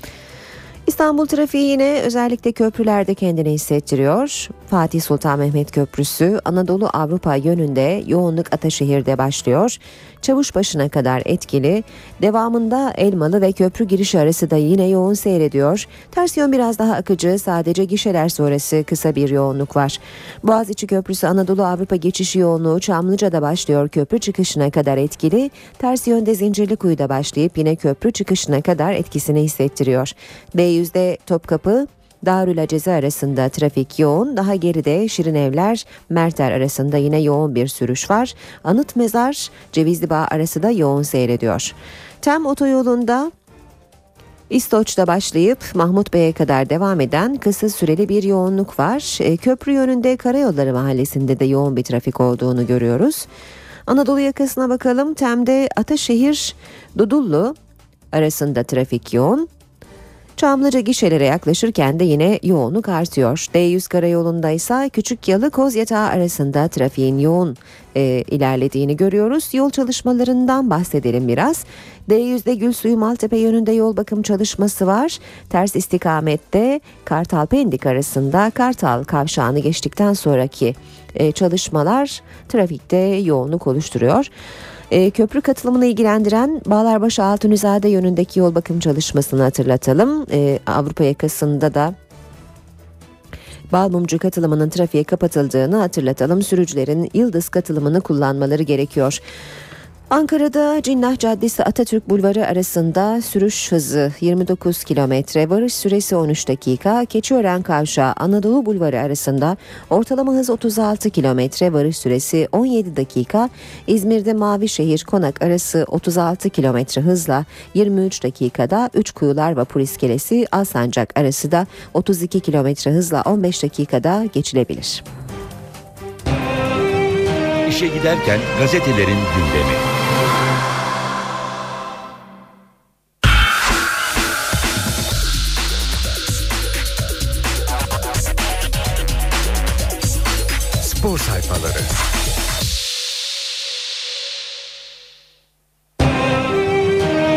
S2: İstanbul trafiği yine özellikle köprülerde kendini hissettiriyor. Fatih Sultan Mehmet Köprüsü Anadolu Avrupa yönünde yoğunluk Ataşehir'de başlıyor. Çavuşbaşı'na kadar etkili. Devamında Elmalı ve köprü girişi arası da yine yoğun seyrediyor. Ters yön biraz daha akıcı. Sadece gişeler sonrası kısa bir yoğunluk var. Boğaziçi Köprüsü Anadolu Avrupa geçişi yoğunluğu Çamlıca'da başlıyor. Köprü çıkışına kadar etkili. Ters yönde Zincirlikuyu'da başlayıp yine köprü çıkışına kadar etkisini hissettiriyor. B100'de Topkapı Darül Aceze arasında trafik yoğun. Daha geride Şirin Evler, Merter arasında yine yoğun bir sürüş var. Anıt Mezar, Cevizli Bağ arası da yoğun seyrediyor. Tem otoyolunda İstoç'ta başlayıp Mahmut Bey'e kadar devam eden kısa süreli bir yoğunluk var. E, köprü yönünde Karayolları Mahallesi'nde de yoğun bir trafik olduğunu görüyoruz. Anadolu yakasına bakalım. Tem'de Ataşehir Dudullu arasında trafik yoğun. Çamlıca gişelere yaklaşırken de yine yoğunluk artıyor. D100 karayolunda ise Küçük Yalı Kozyatağı arasında trafiğin yoğun e, ilerlediğini görüyoruz. Yol çalışmalarından bahsedelim biraz. D100'de Gülsuyu Maltepe yönünde yol bakım çalışması var. Ters istikamette Kartal Pendik arasında Kartal kavşağını geçtikten sonraki e, çalışmalar trafikte yoğunluk oluşturuyor. E, köprü katılımını ilgilendiren Bağlarbaşı Altunizade yönündeki yol bakım çalışmasını hatırlatalım. E, Avrupa yakasında da Balmumcu katılımının trafiğe kapatıldığını hatırlatalım. Sürücülerin Yıldız katılımını kullanmaları gerekiyor. Ankara'da Cinnah Caddesi Atatürk Bulvarı arasında sürüş hızı 29 kilometre, varış süresi 13 dakika. Keçiören Kavşağı Anadolu Bulvarı arasında ortalama hız 36 kilometre, varış süresi 17 dakika. İzmir'de Mavişehir Konak arası 36 kilometre hızla 23 dakikada 3 Kuyular Vapur İskelesi Alsancak arası da 32 kilometre hızla 15 dakikada geçilebilir.
S1: İşe giderken gazetelerin gündemi.
S12: Spor sayfaları.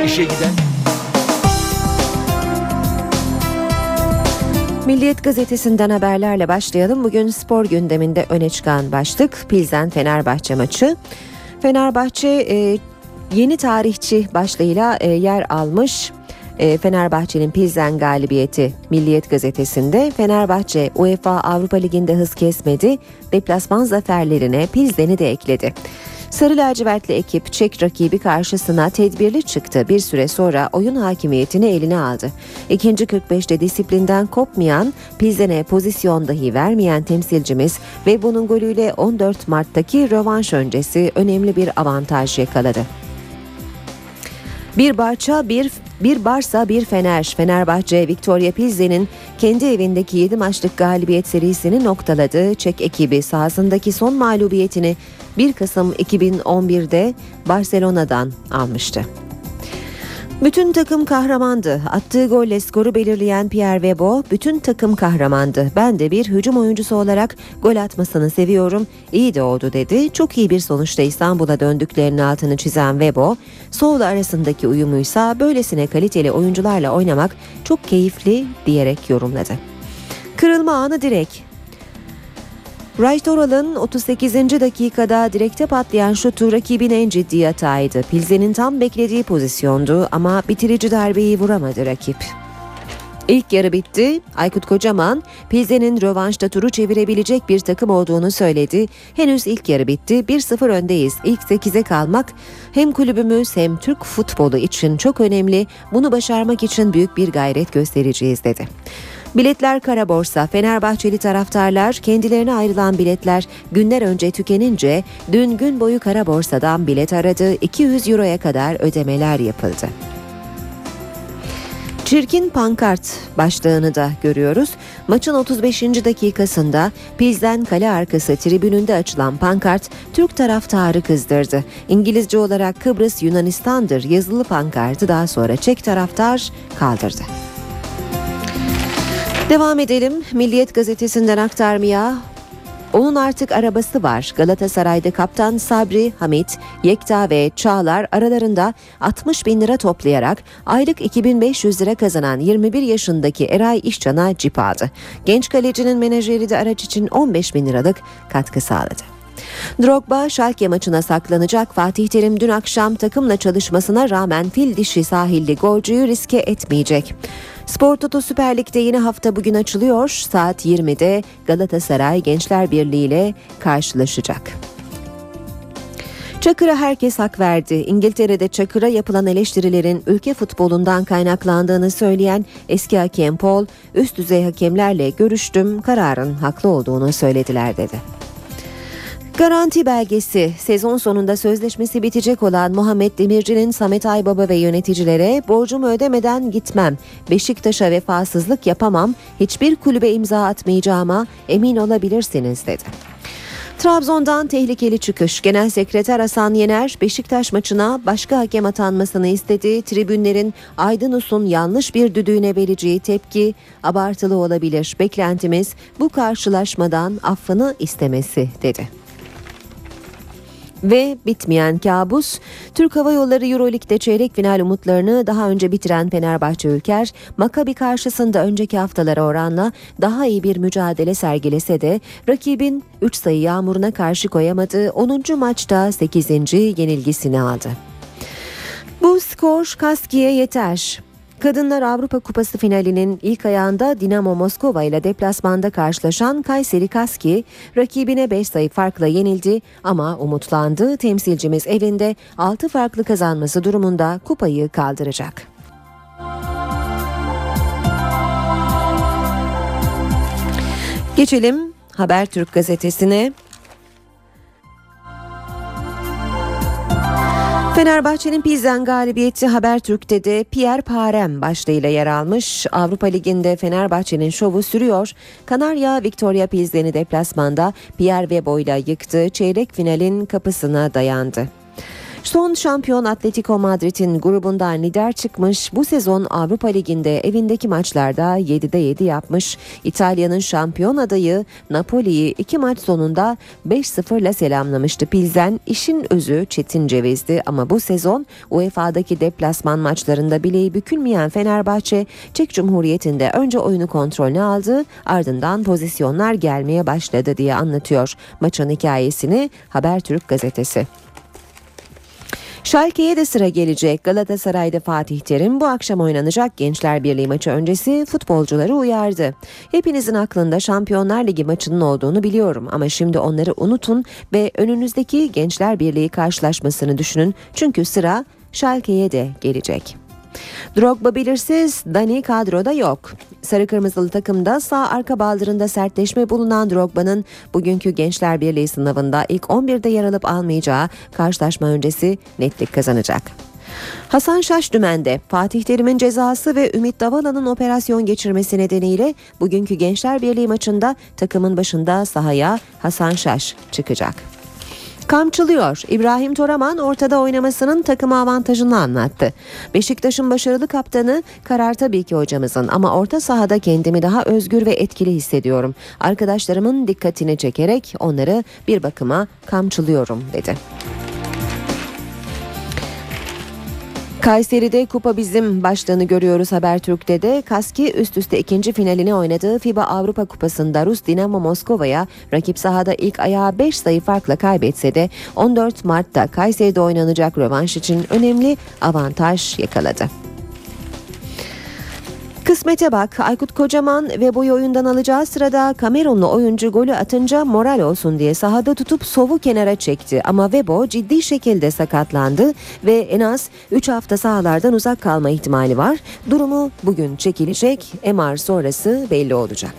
S1: İşe giden
S2: Milliyet gazetesinden haberlerle başlayalım. Bugün spor gündeminde öne çıkan başlık Pilsen Fenerbahçe maçı. Fenerbahçe e, yeni tarihçi başlığıyla e, yer almış. E, Fenerbahçe'nin Pilsen galibiyeti Milliyet gazetesinde Fenerbahçe UEFA Avrupa Ligi'nde hız kesmedi. Deplasman zaferlerine Pilsen'i de ekledi. Sarı lacivertli ekip Çek rakibi karşısına tedbirli çıktı. Bir süre sonra oyun hakimiyetini eline aldı. İkinci 45'te disiplinden kopmayan, Pilsen'e pozisyon dahi vermeyen temsilcimiz ve bunun golüyle 14 Mart'taki rövanş öncesi önemli bir avantaj yakaladı. Bir Barça bir bir Barsa bir Fener. Fenerbahçe Victoria Pilsen'in kendi evindeki 7 maçlık galibiyet serisini noktaladı. Çek ekibi sahasındaki son mağlubiyetini 1 Kasım 2011'de Barcelona'dan almıştı. Bütün takım kahramandı. Attığı golle skoru belirleyen Pierre Webo bütün takım kahramandı. Ben de bir hücum oyuncusu olarak gol atmasını seviyorum. İyi de oldu dedi. Çok iyi bir sonuçta İstanbul'a döndüklerinin altını çizen Webo, Soğlu arasındaki uyumuysa böylesine kaliteli oyuncularla oynamak çok keyifli diyerek yorumladı. Kırılma anı direk. Wright Oral'ın 38. dakikada direkte patlayan şutu rakibin en ciddi hataydı. Pilzen'in tam beklediği pozisyondu ama bitirici darbeyi vuramadı rakip. İlk yarı bitti. Aykut Kocaman, Pilzen'in rövanşta turu çevirebilecek bir takım olduğunu söyledi. Henüz ilk yarı bitti. 1-0 öndeyiz. İlk 8'e kalmak hem kulübümüz hem Türk futbolu için çok önemli. Bunu başarmak için büyük bir gayret göstereceğiz dedi. Biletler kara borsa. Fenerbahçeli taraftarlar kendilerine ayrılan biletler günler önce tükenince dün gün boyu kara borsadan bilet aradı. 200 euroya kadar ödemeler yapıldı. Çirkin pankart başlığını da görüyoruz. Maçın 35. dakikasında Pilsen kale arkası tribününde açılan pankart Türk taraftarı kızdırdı. İngilizce olarak Kıbrıs Yunanistan'dır yazılı pankartı daha sonra Çek taraftar kaldırdı. Devam edelim. Milliyet gazetesinden aktarmaya. Onun artık arabası var. Galatasaray'da kaptan Sabri, Hamit, Yekta ve Çağlar aralarında 60 bin lira toplayarak aylık 2500 lira kazanan 21 yaşındaki Eray İşcan'a cip aldı. Genç kalecinin menajeri de araç için 15 bin liralık katkı sağladı. Drogba Schalke maçına saklanacak. Fatih Terim dün akşam takımla çalışmasına rağmen fil dişi sahilli golcüyü riske etmeyecek. Spor Toto Süper Lig'de yeni hafta bugün açılıyor. Saat 20'de Galatasaray Gençler Birliği ile karşılaşacak. Çakır'a herkes hak verdi. İngiltere'de Çakır'a yapılan eleştirilerin ülke futbolundan kaynaklandığını söyleyen eski hakem Paul, üst düzey hakemlerle görüştüm, kararın haklı olduğunu söylediler dedi. Garanti belgesi sezon sonunda sözleşmesi bitecek olan Muhammed Demirci'nin Samet Aybaba ve yöneticilere borcumu ödemeden gitmem, Beşiktaş'a vefasızlık yapamam, hiçbir kulübe imza atmayacağıma emin olabilirsiniz dedi. Trabzon'dan tehlikeli çıkış. Genel Sekreter Hasan Yener Beşiktaş maçına başka hakem atanmasını istedi. Tribünlerin Aydın Us'un yanlış bir düdüğüne vereceği tepki abartılı olabilir. Beklentimiz bu karşılaşmadan affını istemesi dedi. Ve bitmeyen kabus, Türk Hava Yolları Euroleague'de çeyrek final umutlarını daha önce bitiren Fenerbahçe Ülker, Makabi karşısında önceki haftalara oranla daha iyi bir mücadele sergilese de rakibin 3 sayı yağmuruna karşı koyamadığı 10. maçta 8. yenilgisini aldı. Bu skor Kaski'ye yeter. Kadınlar Avrupa Kupası finalinin ilk ayağında Dinamo Moskova ile deplasmanda karşılaşan Kayseri Kaski rakibine 5 sayı farkla yenildi ama umutlandı. Temsilcimiz evinde 6 farklı kazanması durumunda kupayı kaldıracak. Geçelim Habertürk gazetesine. Fenerbahçe'nin Pilsen galibiyeti Habertürk'te de Pierre Parem başlığıyla yer almış. Avrupa Ligi'nde Fenerbahçe'nin şovu sürüyor. Kanarya Victoria Pilsen'i deplasmanda Pierre Webo ile yıktı. Çeyrek finalin kapısına dayandı. Son şampiyon Atletico Madrid'in grubundan lider çıkmış. Bu sezon Avrupa Ligi'nde evindeki maçlarda 7'de 7 yapmış. İtalya'nın şampiyon adayı Napoli'yi iki maç sonunda 5-0 ile selamlamıştı. Pilsen işin özü Çetin Ceviz'di ama bu sezon UEFA'daki deplasman maçlarında bileği bükülmeyen Fenerbahçe Çek Cumhuriyeti'nde önce oyunu kontrolüne aldı ardından pozisyonlar gelmeye başladı diye anlatıyor maçın hikayesini Habertürk gazetesi. Schalke'ye de sıra gelecek. Galatasaray'da Fatih Terim bu akşam oynanacak Gençler Birliği maçı öncesi futbolcuları uyardı. Hepinizin aklında Şampiyonlar Ligi maçının olduğunu biliyorum ama şimdi onları unutun ve önünüzdeki Gençler Birliği karşılaşmasını düşünün. Çünkü sıra Schalke'ye de gelecek. Drogba belirsiz, Dani kadroda yok. Sarı kırmızılı takımda sağ arka baldırında sertleşme bulunan Drogba'nın bugünkü Gençler Birliği sınavında ilk 11'de yer alıp almayacağı karşılaşma öncesi netlik kazanacak. Hasan Şaş dümende Fatih Terim'in cezası ve Ümit Davala'nın operasyon geçirmesi nedeniyle bugünkü Gençler Birliği maçında takımın başında sahaya Hasan Şaş çıkacak. Kamçılıyor. İbrahim Toraman ortada oynamasının takıma avantajını anlattı. Beşiktaş'ın başarılı kaptanı karar tabii ki hocamızın ama orta sahada kendimi daha özgür ve etkili hissediyorum. Arkadaşlarımın dikkatini çekerek onları bir bakıma kamçılıyorum dedi. Kayseri'de Kupa Bizim başlığını görüyoruz Habertürk'te de. Kaski üst üste ikinci finalini oynadığı FIBA Avrupa Kupası'nda Rus Dinamo Moskova'ya rakip sahada ilk ayağı 5 sayı farkla kaybetse de 14 Mart'ta Kayseri'de oynanacak rövanş için önemli avantaj yakaladı. Kısmete bak Aykut Kocaman ve boyu oyundan alacağı sırada Kamerunlu oyuncu golü atınca moral olsun diye sahada tutup sovu kenara çekti. Ama Vebo ciddi şekilde sakatlandı ve en az 3 hafta sahalardan uzak kalma ihtimali var. Durumu bugün çekilecek. MR sonrası belli olacak.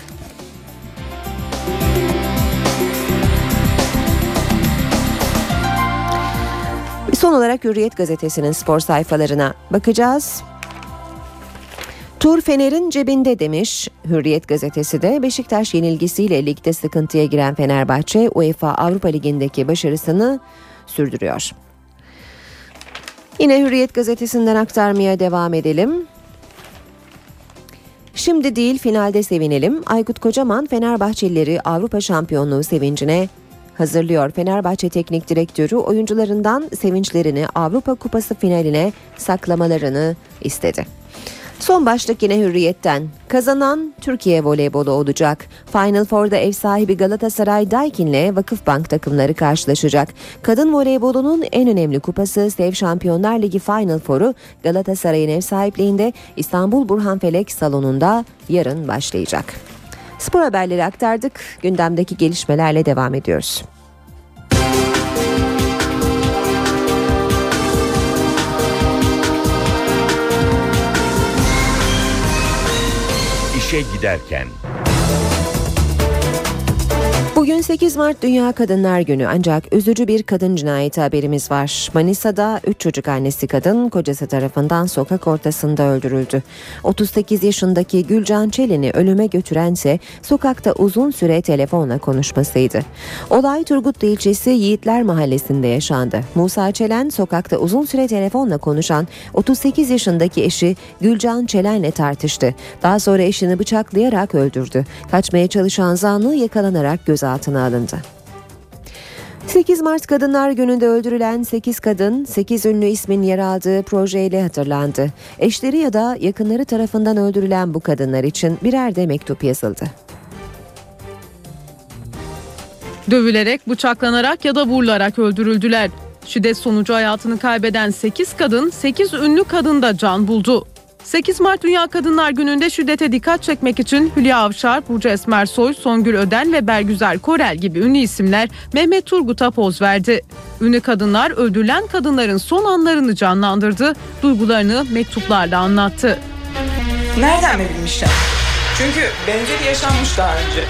S2: Son olarak Hürriyet gazetesinin spor sayfalarına bakacağız. Tur Fener'in cebinde demiş Hürriyet gazetesi de Beşiktaş yenilgisiyle ligde sıkıntıya giren Fenerbahçe UEFA Avrupa Ligi'ndeki başarısını sürdürüyor. Yine Hürriyet gazetesinden aktarmaya devam edelim. Şimdi değil finalde sevinelim. Aykut Kocaman Fenerbahçelileri Avrupa şampiyonluğu sevincine hazırlıyor. Fenerbahçe Teknik Direktörü oyuncularından sevinçlerini Avrupa Kupası finaline saklamalarını istedi. Son başlık yine hürriyetten. Kazanan Türkiye voleybolu olacak. Final Four'da ev sahibi Galatasaray Daikin'le Vakıfbank takımları karşılaşacak. Kadın voleybolunun en önemli kupası Sev Şampiyonlar Ligi Final Four'u Galatasaray'ın ev sahipliğinde İstanbul Burhanfelek salonunda yarın başlayacak. Spor haberleri aktardık. Gündemdeki gelişmelerle devam ediyoruz.
S1: İşe giderken.
S2: Bugün 8 Mart Dünya Kadınlar Günü ancak üzücü bir kadın cinayeti haberimiz var. Manisa'da 3 çocuk annesi kadın kocası tarafından sokak ortasında öldürüldü. 38 yaşındaki Gülcan Çelen'i ölüme götürense sokakta uzun süre telefonla konuşmasıydı. Olay Turgutlu ilçesi Yiğitler Mahallesi'nde yaşandı. Musa Çelen sokakta uzun süre telefonla konuşan 38 yaşındaki eşi Gülcan Çelen'le tartıştı. Daha sonra eşini bıçaklayarak öldürdü. Kaçmaya çalışan zanlı yakalanarak gözaltına alındı. 8 Mart Kadınlar Günü'nde öldürülen 8 kadın 8 ünlü ismin yer aldığı projeyle hatırlandı. Eşleri ya da yakınları tarafından öldürülen bu kadınlar için birer de mektup yazıldı.
S13: Dövülerek, bıçaklanarak ya da vurularak öldürüldüler. Şiddet sonucu hayatını kaybeden 8 kadın, 8 ünlü kadın da can buldu. 8 Mart Dünya Kadınlar Günü'nde şiddete dikkat çekmek için Hülya Avşar, Burcu Esmersoy, Songül Öden ve Bergüzar Korel gibi ünlü isimler Mehmet Turgut'a poz verdi. Ünlü kadınlar öldürülen kadınların son anlarını canlandırdı, duygularını mektuplarla anlattı.
S14: Nereden mi bilmişler? Çünkü benzeri yaşanmış daha önce.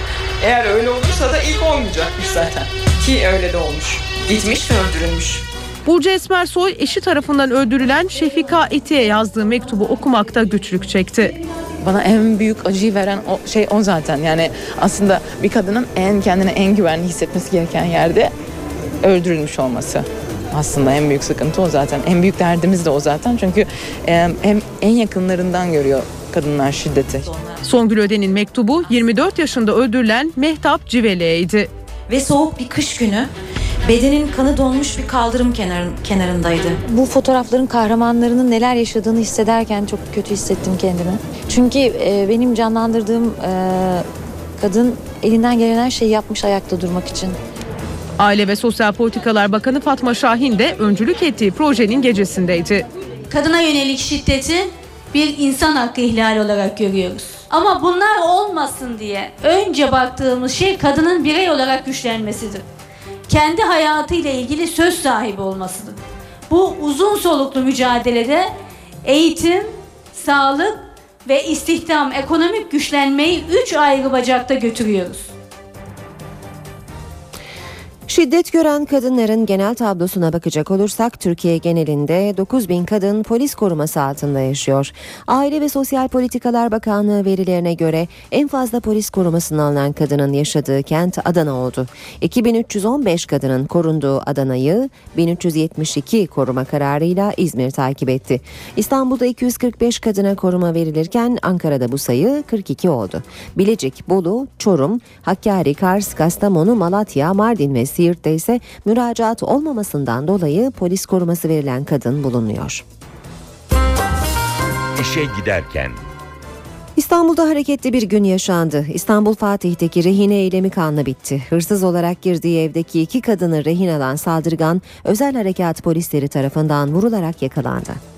S14: Eğer öyle olursa da ilk olmayacakmış zaten. Ki öyle de olmuş. Gitmiş ve öldürülmüş.
S13: Burcu Esmersoy eşi tarafından öldürülen Şefika Eti'ye yazdığı mektubu okumakta güçlük çekti.
S15: Bana en büyük acıyı veren o şey o zaten. Yani aslında bir kadının en kendini en güvenli hissetmesi gereken yerde öldürülmüş olması. Aslında en büyük sıkıntı o zaten. En büyük derdimiz de o zaten. Çünkü hem en yakınlarından görüyor kadınlar şiddeti.
S13: Songül Öden'in mektubu 24 yaşında öldürülen Mehtap Civele'ydi.
S16: Ve soğuk bir kış günü bedenin kanı donmuş bir kaldırım kenarın, kenarındaydı.
S17: Bu fotoğrafların kahramanlarının neler yaşadığını hissederken çok kötü hissettim kendimi. Çünkü e, benim canlandırdığım e, kadın elinden gelen her şeyi yapmış ayakta durmak için.
S13: Aile ve Sosyal Politikalar Bakanı Fatma Şahin de öncülük ettiği projenin gecesindeydi.
S18: Kadına yönelik şiddeti bir insan hakkı ihlali olarak görüyoruz. Ama bunlar olmasın diye önce baktığımız şey kadının birey olarak güçlenmesidir. Kendi hayatıyla ilgili söz sahibi olmasıdır. Bu uzun soluklu mücadelede eğitim, sağlık ve istihdam, ekonomik güçlenmeyi üç ayrı bacakta götürüyoruz.
S2: Şiddet gören kadınların genel tablosuna bakacak olursak Türkiye genelinde 9 bin kadın polis koruması altında yaşıyor. Aile ve Sosyal Politikalar Bakanlığı verilerine göre en fazla polis korumasını alınan kadının yaşadığı kent Adana oldu. 2315 kadının korunduğu Adana'yı 1372 koruma kararıyla İzmir takip etti. İstanbul'da 245 kadına koruma verilirken Ankara'da bu sayı 42 oldu. Bilecik, Bolu, Çorum, Hakkari, Kars, Kastamonu, Malatya, Mardin ve Siirt'te ise müracaat olmamasından dolayı polis koruması verilen kadın bulunuyor.
S1: İşe giderken
S2: İstanbul'da hareketli bir gün yaşandı. İstanbul Fatih'teki rehine eylemi kanla bitti. Hırsız olarak girdiği evdeki iki kadını rehin alan saldırgan özel harekat polisleri tarafından vurularak yakalandı.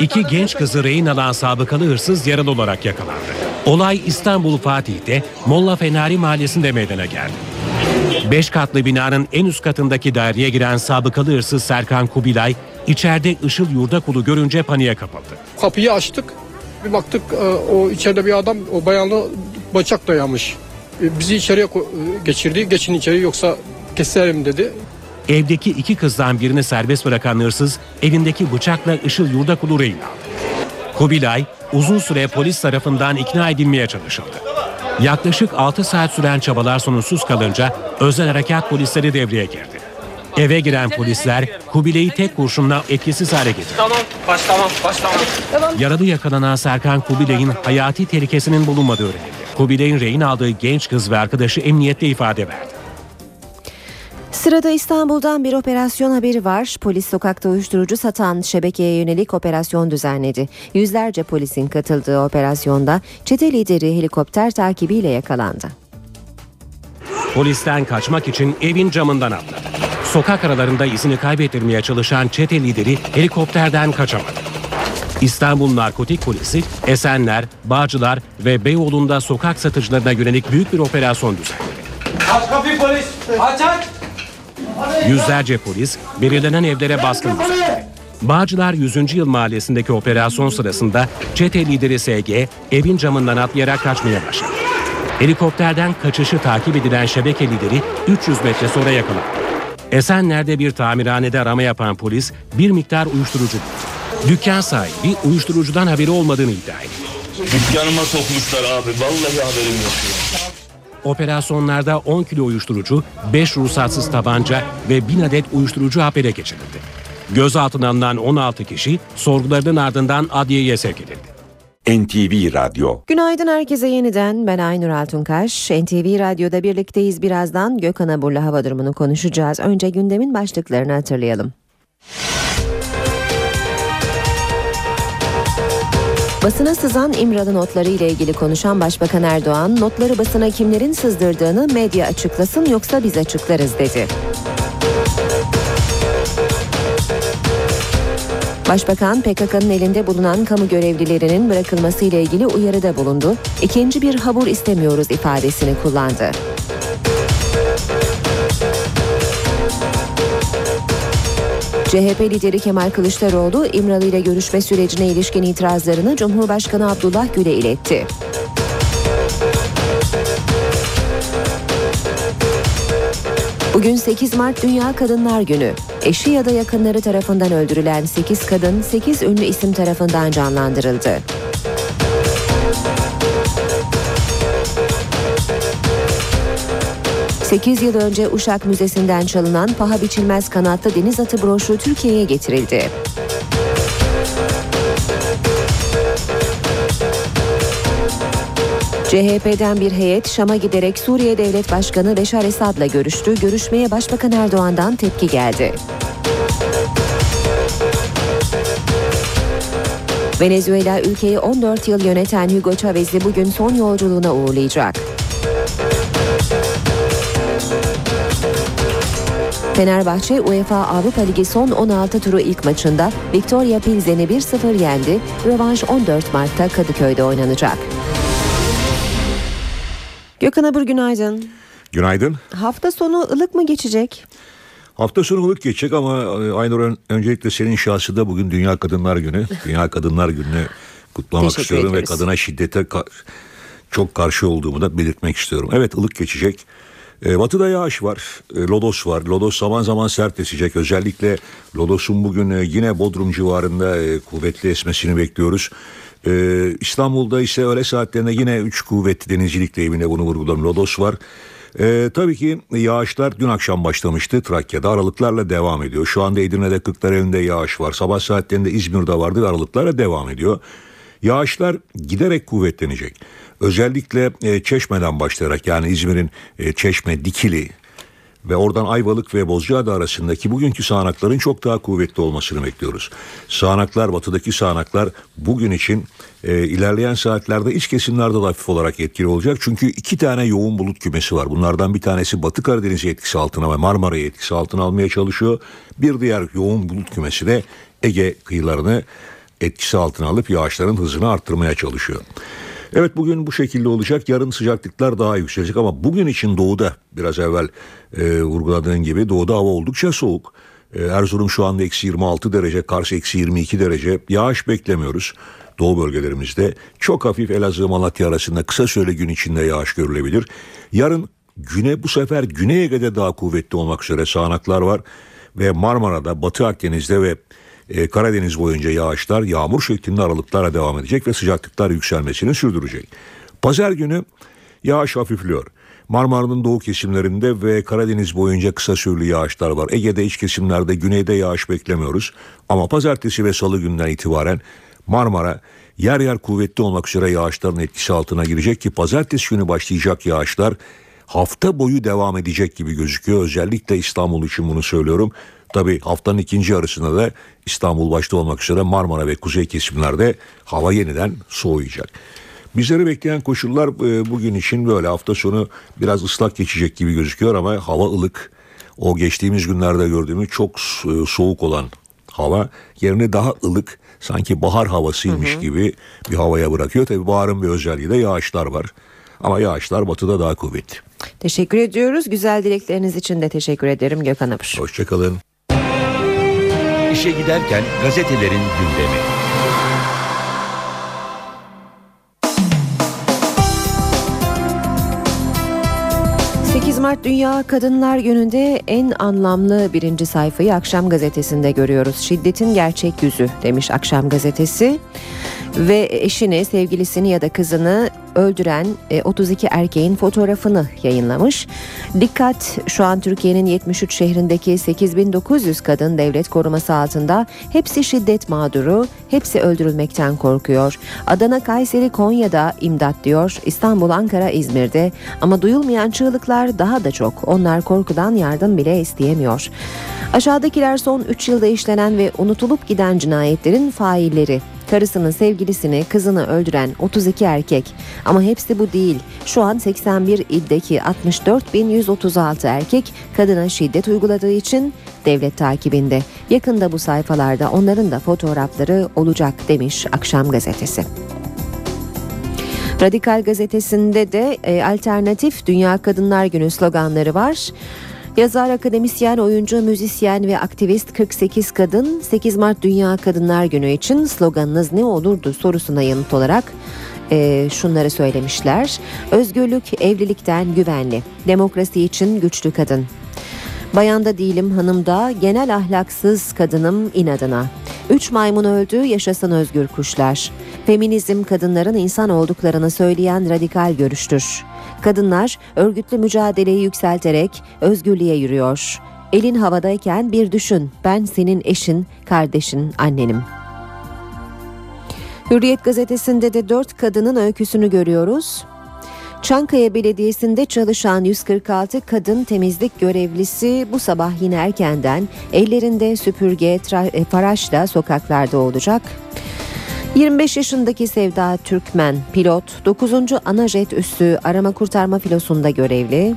S4: İki genç kızı rehin alan sabıkalı hırsız yaralı olarak yakalandı. Olay İstanbul Fatih'te Molla Fenari mahallesinde meydana geldi. Beş katlı binanın en üst katındaki daireye giren sabıkalı hırsız Serkan Kubilay, içeride Işıl Yurdakulu görünce paniğe kapıldı.
S19: Kapıyı açtık. Bir baktık e, o içeride bir adam o bayanı bıçak dayamış. E, Bizi içeriye e, geçirdi. Geçin içeri yoksa keserim dedi.
S4: Evdeki iki kızdan birini serbest bırakan hırsız elindeki bıçakla Işıl Yurdakulu rehin aldı. Kubilay uzun süre polis tarafından ikna edilmeye çalışıldı. Yaklaşık 6 saat süren çabalar sonuçsuz kalınca özel harekat polisleri devreye girdi. Eve giren polisler Kubilay'ı tek kurşunla etkisiz hale getirdi.
S19: Tamam. Baş tamam. Baş tamam.
S4: Yaralı yakalanan Serkan Kubilay'ın hayati tehlikesinin bulunmadığı öğrenildi. Kubilay'ın rehin aldığı genç kız ve arkadaşı emniyette ifade verdi.
S2: Sırada İstanbul'dan bir operasyon haberi var. Polis sokakta uyuşturucu satan şebekeye yönelik operasyon düzenledi. Yüzlerce polisin katıldığı operasyonda çete lideri helikopter takibiyle yakalandı.
S4: Polisten kaçmak için evin camından atladı. Sokak aralarında izini kaybettirmeye çalışan çete lideri helikopterden kaçamadı. İstanbul Narkotik Polisi, Esenler, Bağcılar ve Beyoğlu'nda sokak satıcılarına yönelik büyük bir operasyon düzenledi.
S19: Aç kapıyı polis. Aç aç.
S4: Yüzlerce polis belirlenen evlere baskın düzenledi. Bağcılar 100. Yıl Mahallesi'ndeki operasyon sırasında çete lideri SG evin camından atlayarak kaçmaya başladı. Helikopterden kaçışı takip edilen şebeke lideri 300 metre sonra yakalandı. Esenler'de bir tamirhanede arama yapan polis bir miktar uyuşturucu buldu. Dükkan sahibi uyuşturucudan haberi olmadığını iddia etti.
S20: Dükkanıma sokmuşlar abi. Vallahi haberim yok.
S4: Operasyonlarda 10 kilo uyuşturucu, 5 ruhsatsız tabanca ve 1000 adet uyuşturucu hapere geçirildi. Gözaltına alınan 16 kişi sorgularının ardından adliyeye sevk edildi.
S1: NTV Radyo
S2: Günaydın herkese yeniden ben Aynur Altunkaş. NTV Radyo'da birlikteyiz birazdan Gökhan Abur'la hava durumunu konuşacağız. Önce gündemin başlıklarını hatırlayalım. Basına sızan İmralı notları ile ilgili konuşan Başbakan Erdoğan, notları basına kimlerin sızdırdığını medya açıklasın yoksa biz açıklarız dedi. Başbakan PKK'nın elinde bulunan kamu görevlilerinin bırakılması ile ilgili uyarıda bulundu. İkinci bir habur istemiyoruz ifadesini kullandı. CHP lideri Kemal Kılıçdaroğlu İmralı ile görüşme sürecine ilişkin itirazlarını Cumhurbaşkanı Abdullah Gül'e iletti. Bugün 8 Mart Dünya Kadınlar Günü. Eşi ya da yakınları tarafından öldürülen 8 kadın 8 ünlü isim tarafından canlandırıldı. Sekiz yıl önce Uşak Müzesi'nden çalınan paha biçilmez kanatlı deniz atı broşu Türkiye'ye getirildi. CHP'den bir heyet Şam'a giderek Suriye Devlet Başkanı Beşar Esad'la görüştü. Görüşmeye Başbakan Erdoğan'dan tepki geldi. Venezuela ülkeyi 14 yıl yöneten Hugo Chavez'i bugün son yolculuğuna uğurlayacak. Fenerbahçe UEFA Avrupa Ligi son 16 turu ilk maçında Victoria Pilsen'i 1-0 yendi. Rövanş 14 Mart'ta Kadıköy'de oynanacak. Gökhan Abur günaydın.
S21: Günaydın.
S2: Hafta sonu ılık mı geçecek?
S21: Hafta sonu ılık geçecek ama e, Aynur ön- öncelikle senin şahsında bugün Dünya Kadınlar Günü. Dünya Kadınlar Günü'nü kutlamak
S2: Teşekkür
S21: istiyorum ve
S2: ediyoruz.
S21: kadına şiddete ka- çok karşı olduğumu da belirtmek istiyorum. Evet ılık geçecek. E, batıda yağış var, e, lodos var. Lodos zaman zaman sert esecek. Özellikle lodosun bugün e, yine Bodrum civarında e, kuvvetli esmesini bekliyoruz. E, İstanbul'da ise öğle saatlerinde yine 3 kuvvetli denizcilik deyimine bunu vurguladım. Lodos var. Ee, tabii ki yağışlar dün akşam başlamıştı Trakya'da aralıklarla devam ediyor. Şu anda Edirne'de Kırklareli'nde yağış var. Sabah saatlerinde İzmir'de vardı ve aralıklarla devam ediyor. Yağışlar giderek kuvvetlenecek. Özellikle e, Çeşme'den başlayarak yani İzmir'in e, Çeşme, Dikili ve oradan Ayvalık ve Bozcaada arasındaki bugünkü sağanakların çok daha kuvvetli olmasını bekliyoruz. Sağanaklar, batıdaki sağanaklar bugün için e, ilerleyen saatlerde iç kesimlerde de hafif olarak etkili olacak. Çünkü iki tane yoğun bulut kümesi var. Bunlardan bir tanesi Batı Karadeniz'i etkisi altına ve Marmara'yı etkisi altına almaya çalışıyor. Bir diğer yoğun bulut kümesi de Ege kıyılarını etkisi altına alıp yağışların hızını arttırmaya çalışıyor. Evet bugün bu şekilde olacak. Yarın sıcaklıklar daha yükselecek ama bugün için doğuda biraz evvel e, vurguladığın gibi doğuda hava oldukça soğuk. E, Erzurum şu anda eksi 26 derece, Kars eksi 22 derece. Yağış beklemiyoruz doğu bölgelerimizde. Çok hafif Elazığ Malatya arasında kısa süre gün içinde yağış görülebilir. Yarın güne bu sefer Güney Ege'de daha kuvvetli olmak üzere sağanaklar var. Ve Marmara'da, Batı Akdeniz'de ve e, Karadeniz boyunca yağışlar yağmur şeklinde aralıklarla devam edecek ve sıcaklıklar yükselmesini sürdürecek. Pazar günü yağış hafifliyor. Marmara'nın doğu kesimlerinde ve Karadeniz boyunca kısa süreli yağışlar var. Ege'de iç kesimlerde güneyde yağış beklemiyoruz. Ama pazartesi ve salı günden itibaren Marmara yer yer kuvvetli olmak üzere yağışların etkisi altına girecek ki pazartesi günü başlayacak yağışlar hafta boyu devam edecek gibi gözüküyor. Özellikle İstanbul için bunu söylüyorum. Tabi haftanın ikinci yarısında da İstanbul başta olmak üzere Marmara ve kuzey kesimlerde hava yeniden soğuyacak. Bizleri bekleyen koşullar e, bugün için böyle hafta sonu biraz ıslak geçecek gibi gözüküyor ama hava ılık. O geçtiğimiz günlerde gördüğümüz çok so- soğuk olan hava yerini daha ılık sanki bahar havasıymış
S2: Hı hı.
S21: gibi bir havaya bırakıyor. Tabi baharın bir özelliği de yağışlar var. Ama yağışlar batıda daha kuvvetli.
S2: Teşekkür ediyoruz. Güzel dilekleriniz için de teşekkür ederim Gökhan Abur.
S21: Hoşçakalın.
S1: İşe giderken gazetelerin gündemi.
S2: Hı. 8 Mart Dünya Kadınlar Günü'nde en anlamlı birinci sayfayı Akşam Gazetesi'nde görüyoruz. Şiddetin gerçek yüzü demiş Akşam Gazetesi. Ve eşini, sevgilisini ya da kızını öldüren e, 32 erkeğin fotoğrafını yayınlamış. Dikkat şu an Türkiye'nin 73 şehrindeki 8900 kadın devlet koruması altında hepsi şiddet mağduru, hepsi öldürülmekten korkuyor. Adana, Kayseri, Konya'da imdat diyor. İstanbul, Ankara, İzmir'de ama duyulmayan çığlıklar daha da çok. Onlar korkudan yardım bile isteyemiyor. Aşağıdakiler son 3 yılda işlenen ve unutulup giden cinayetlerin failleri. Karısını, sevgilisini, kızını öldüren 32 erkek. Ama hepsi bu değil. Şu an 81 ildeki 64.136 erkek kadına şiddet uyguladığı için devlet takibinde. Yakında bu sayfalarda onların da fotoğrafları olacak demiş Akşam Gazetesi. Radikal gazetesinde de e, alternatif Dünya Kadınlar Günü sloganları var. Yazar, akademisyen, oyuncu, müzisyen ve aktivist 48 kadın 8 Mart Dünya Kadınlar Günü için sloganınız ne olurdu sorusuna yanıt olarak e, şunları söylemişler. Özgürlük evlilikten güvenli, demokrasi için güçlü kadın. Bayanda değilim hanımda, genel ahlaksız kadınım inadına. Üç maymun öldü, yaşasın özgür kuşlar. Feminizm kadınların insan olduklarını söyleyen radikal görüştür. Kadınlar örgütlü mücadeleyi yükselterek özgürlüğe yürüyor. Elin havadayken bir düşün, ben senin eşin, kardeşin, annenim. Hürriyet gazetesinde de dört kadının öyküsünü görüyoruz. Çankaya Belediyesi'nde çalışan 146 kadın temizlik görevlisi bu sabah yine erkenden ellerinde süpürge, tra- e, faraşla sokaklarda olacak. 25 yaşındaki Sevda Türkmen pilot 9. Anajet üssü arama kurtarma filosunda görevli.